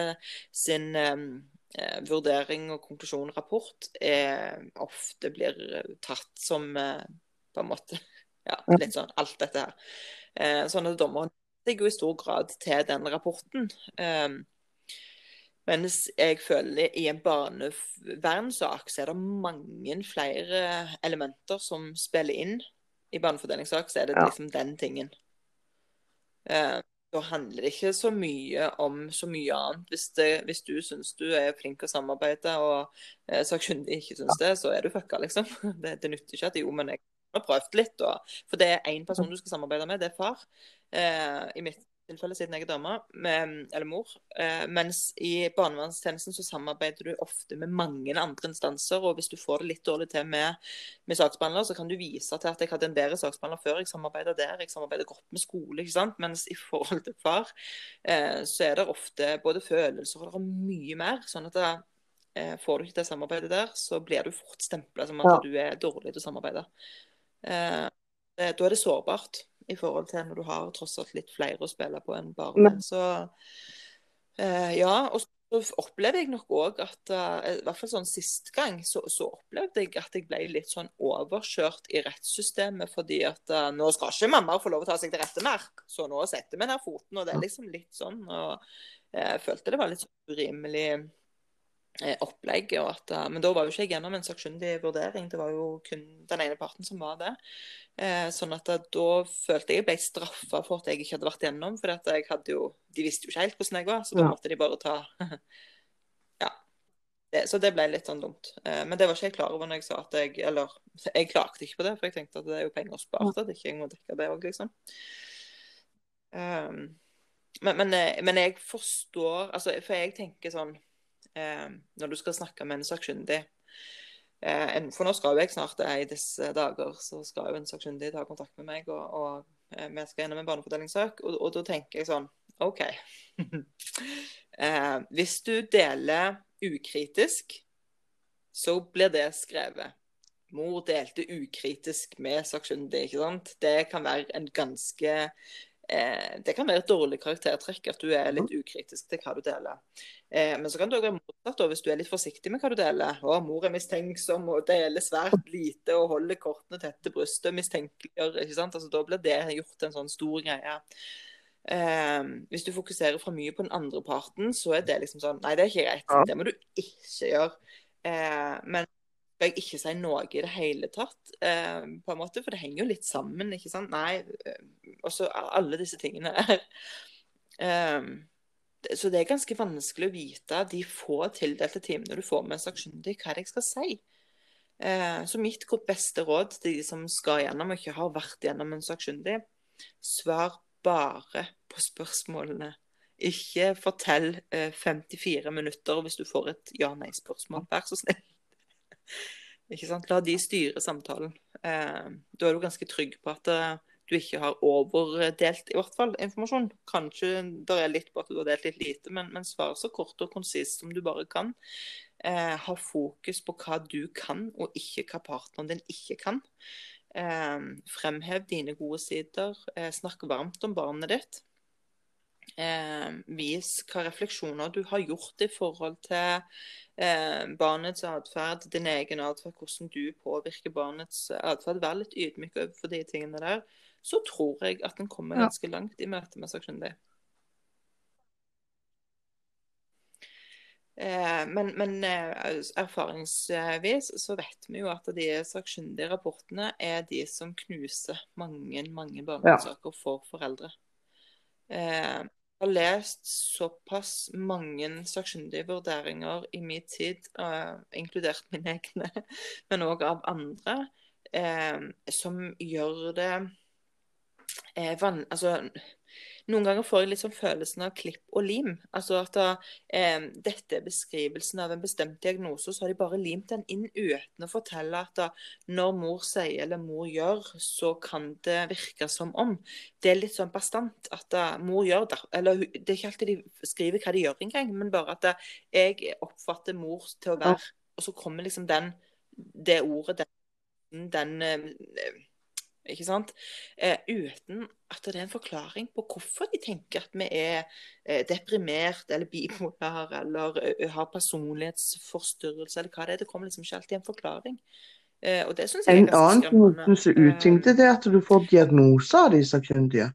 sin eh, eh, vurdering og konklusjon rapport eh, ofte blir tatt som på en måte ja, litt sånn alt dette her. Eh, sånn at dommeren ligger jo i stor grad til den rapporten. Eh, mens jeg føler i en barnevernssak så er det mange flere elementer som spiller inn i barnefordelingssak, så er det Ja. liksom den tingen. Eh, da handler det ikke så mye om så mye annet. Hvis, det, hvis du syns du er flink å samarbeide, og eh, sakkyndig ikke syns det, så er du fucka, liksom. Det, det nytter ikke at jo, men jeg har prøvd litt. Og, for det er én person du skal samarbeide med, det er far. Eh, I mitt tilfelle, siden jeg er dame, eller mor. Eh, mens i barnevernstjenesten så samarbeider du ofte med mange andre instanser. Og hvis du får det litt dårlig til med, med saksbehandler, så kan du vise til at jeg hadde en bedre saksbehandler før jeg samarbeider der. Jeg samarbeider godt med skole, ikke sant. Mens i forhold til far, eh, så er det ofte både følelser og det er mye mer. sånn at det, eh, Får du ikke det samarbeidet der, så blir du fort stempla som at du er dårlig til å samarbeide. Da er det sårbart i forhold til når du har tross alt litt flere å spille på enn bare Men- Så eh, ja. Og så opplever jeg nok òg at eh, i hvert fall sånn sist gang, så, så opplevde jeg at jeg ble litt sånn overkjørt i rettssystemet fordi at uh, nå skal ikke mamma få lov å ta seg til rette mer, så nå setter vi ned foten. Og det er liksom litt sånn. Og jeg følte det var litt sånn urimelig eh, opplegg. Og at, eh, men da var jo ikke jeg gjennom en sakkyndig vurdering, det var jo kun den ene parten som var det. Eh, sånn at eh, da følte jeg jeg ble straffa for at jeg ikke hadde vært gjennom. For at jeg hadde jo, de visste jo ikke helt hvordan jeg var, så da måtte de bare ta Ja. Det, så det ble litt sånn dumt. Eh, men det var ikke jeg klar over når jeg sa at jeg Eller jeg klagde ikke på det, for jeg tenkte at det er jo penger spart, at ikke jeg må dekke det òg, liksom. Um, men, men, eh, men jeg forstår altså, For jeg tenker sånn eh, Når du skal snakke med en sakkyndig eh, For nå skal jo jeg snart eh, i disse dager så skal jo en sakkyndig ta kontakt med meg, og, og eh, vi skal gjennom en barnefordelingssak. Og, og da tenker jeg sånn OK. eh, hvis du deler ukritisk, så blir det skrevet. Mor delte ukritisk med sakkyndig, ikke sant. Det kan være en ganske eh, Det kan være et dårlig karaktertrekk at du er litt ukritisk til hva du deler. Eh, men så kan det òg være motsatt, da, hvis du er litt forsiktig med hva du deler. Å, mor er mistenksom og deler svært lite og holder kortene tett til brystet. Mistenkeliggjør, ikke sant. Altså, da blir det gjort en sånn stor greie. Eh, hvis du fokuserer for mye på den andre parten, så er det liksom sånn Nei, det er ikke greit. Det må du ikke gjøre. Eh, men skal jeg ikke si noe i det hele tatt, eh, på en måte, for det henger jo litt sammen, ikke sant? Nei, eh, også alle disse tingene er eh, Så det er ganske vanskelig å vite de få tildelte timene du får med en sakkyndig, hva jeg skal si. Eh, så mitt beste råd til de som skal gjennom og ikke har vært gjennom en sakkyndig, svar bare på spørsmålene. Ikke fortell eh, 54 minutter hvis du får et ja-nei-spørsmål. Vær så snill. Ikke sant? La de styre samtalen. Eh, da er du ganske trygg på at eh, du ikke har overdelt i hvert fall informasjon. Kanskje det er litt på at du har delt litt lite, men, men svar så kort og konsist som du bare kan. Eh, ha fokus på hva du kan, og ikke hva partneren din ikke kan. Eh, fremhev dine gode sider. Eh, snakk varmt om barnet ditt. Eh, vis hva refleksjoner du har gjort i forhold til eh, barnets atferd, din egen atferd, hvordan du påvirker barnets atferd. Vær litt ydmyk overfor de tingene der. Så tror jeg at en kommer ganske langt i møte med sakkyndig. Eh, men, men eh, erfaringsvis så vet vi jo at de sakkyndige rapportene er de som knuser mange, mange barnesaker for foreldre. Eh, har lest såpass mange sakkyndige vurderinger i min tid, eh, inkludert mine egne, men òg av andre, eh, som gjør det eh, van altså, noen ganger får jeg litt sånn følelsen av klipp og lim. Altså at da, eh, dette er beskrivelsen av en bestemt diagnose, så har de bare limt den inn uten å fortelle at da, når mor sier eller mor gjør, så kan det virke som om. Det er litt sånn bastant at da, mor gjør det. Eller det er ikke alltid de skriver hva de gjør engang, men bare at da, jeg oppfatter mor til å være Og så kommer liksom den, det ordet, den, den eh, ikke sant? Eh, uten at det er en forklaring på hvorfor de tenker at vi er eh, deprimert eller bipolar eller eh, har personlighetsforstyrrelse eller hva det er. Det kommer liksom ikke alltid en forklaring. Eh, og det synes jeg er En ganske annen skremmende. som er uting, det er at du får diagnoser av de sakkyndige.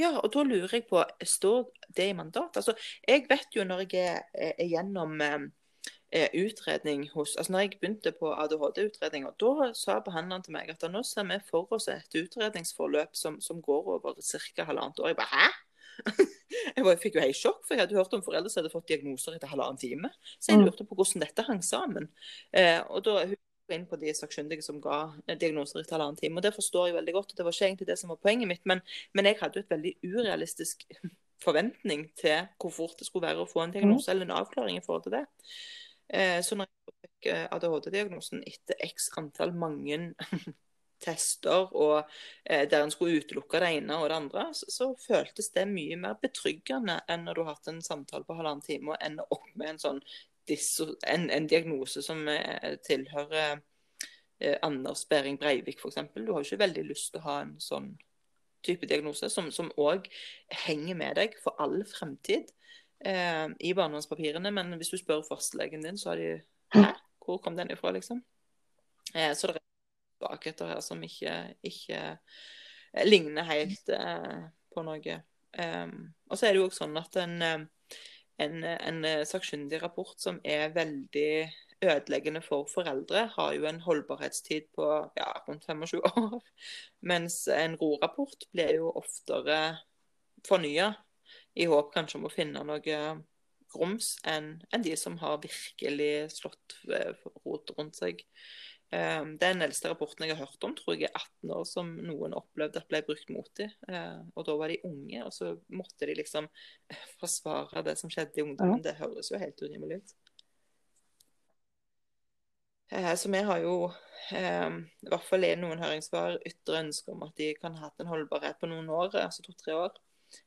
Ja, og da lurer jeg på, står det i mandat? Altså, jeg vet jo når jeg er, er gjennom eh, eh, utredning hos Altså når jeg begynte på ADHD-utredning, og da sa behandleren til meg at nå ser vi for oss et utredningsforløp som, som går over ca. halvannet år. Jeg bare hæ? jeg bare fikk jo helt sjokk, for jeg hadde hørt om foreldre som hadde fått diagnoser etter halvannen time. Så jeg lurte på hvordan dette hang sammen. Eh, og da hun inn på de sakkyndige som ga eh, diagnoser etter halvannen time. Og det forstår jeg veldig godt. og Det var ikke egentlig det som var poenget mitt, men, men jeg hadde jo et veldig urealistisk forventning til hvor fort det skulle være å få en diagnose eller en avklaring i forhold til det. Eh, så når jeg fikk eh, ADHD-diagnosen etter x antall mange tester, og eh, der en skulle utelukke det ene og det andre, så, så, føltes det mye mer betryggende enn når du har hatt en samtale på halvannen time og ender opp med en sånn en, en diagnose som tilhører Anders Behring Breivik f.eks. Du har jo ikke veldig lyst til å ha en sånn type diagnose som òg henger med deg for all fremtid eh, i barnevernspapirene. Men hvis du spør fastlegen din, så har de Hæ, hvor kom den ifra, liksom? Eh, så det er svakheter her som ikke, ikke eh, ligner helt eh, på noe. Um, og så er det jo også sånn at en, en, en sakkyndig rapport som er veldig ødeleggende for foreldre, har jo en holdbarhetstid på ja, rundt 25 år. Mens en RO-rapport blir jo oftere fornya, i håp kanskje om å finne noe grums enn en de som har virkelig slått rot rundt seg. Ehm, den eldste rapporten jeg har hørt om, tror jeg er 18 år, som noen opplevde at ble brukt mot dem. Og da var de unge, og så måtte de liksom forsvare det som skjedde i ungdommen. Det høres jo helt urimelig ut. Så vi har jo, i hvert fall i noen høringssvar, ytre ønske om at de kan ha hatt en holdbarhet på noen år, altså to-tre år.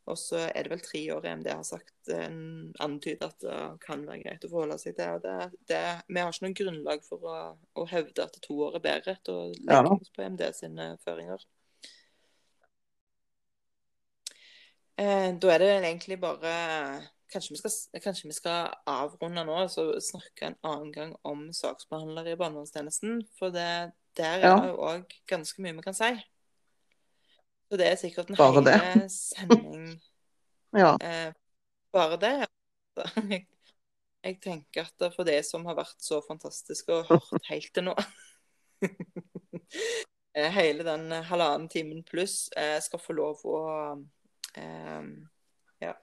Og så er det vel tre år EMD har sagt en antyder at det kan være greit å forholde seg til. Det, det, vi har ikke noe grunnlag for å, å hevde at to år er bedre til å legge oss på EMD sine føringer. Eh, da er det egentlig bare Kanskje vi, skal, kanskje vi skal avrunde nå og snakke en annen gang om saksbehandlere i barnevernstjenesten. For det, der er det jo òg ganske mye vi kan si. Så det er sikkert en bare hele det. sending ja. eh, bare det. Jeg, jeg, tenker at for det som har vært så fantastisk og hørt helt til nå eh, Hele den halvannen timen pluss eh, skal få lov å eh, ja,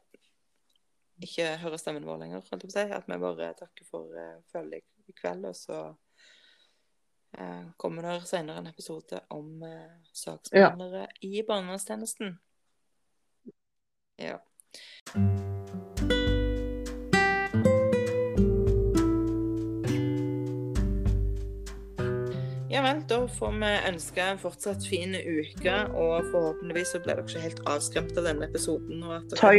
ikke høre stemmen vår lenger, holdt jeg på å si. At vi bare takker for følget i kveld. Og så Eh, kommer det senere en episode om eh, saksbehandlere ja. i barnevernstjenesten. Ja. Ja vel, da får vi ønske en fortsatt fin uke, og forhåpentligvis så blir dere ikke helt avskremt av denne episoden. ta,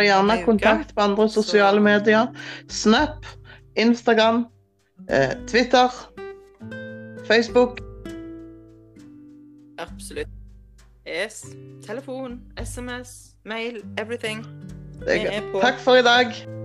gjerne kontakt på andre sosiale medier. Snap, Instagram, eh, Twitter. Facebook. Absolutt. Yes. Telefon, SMS, mail, everything. Takk for i dag.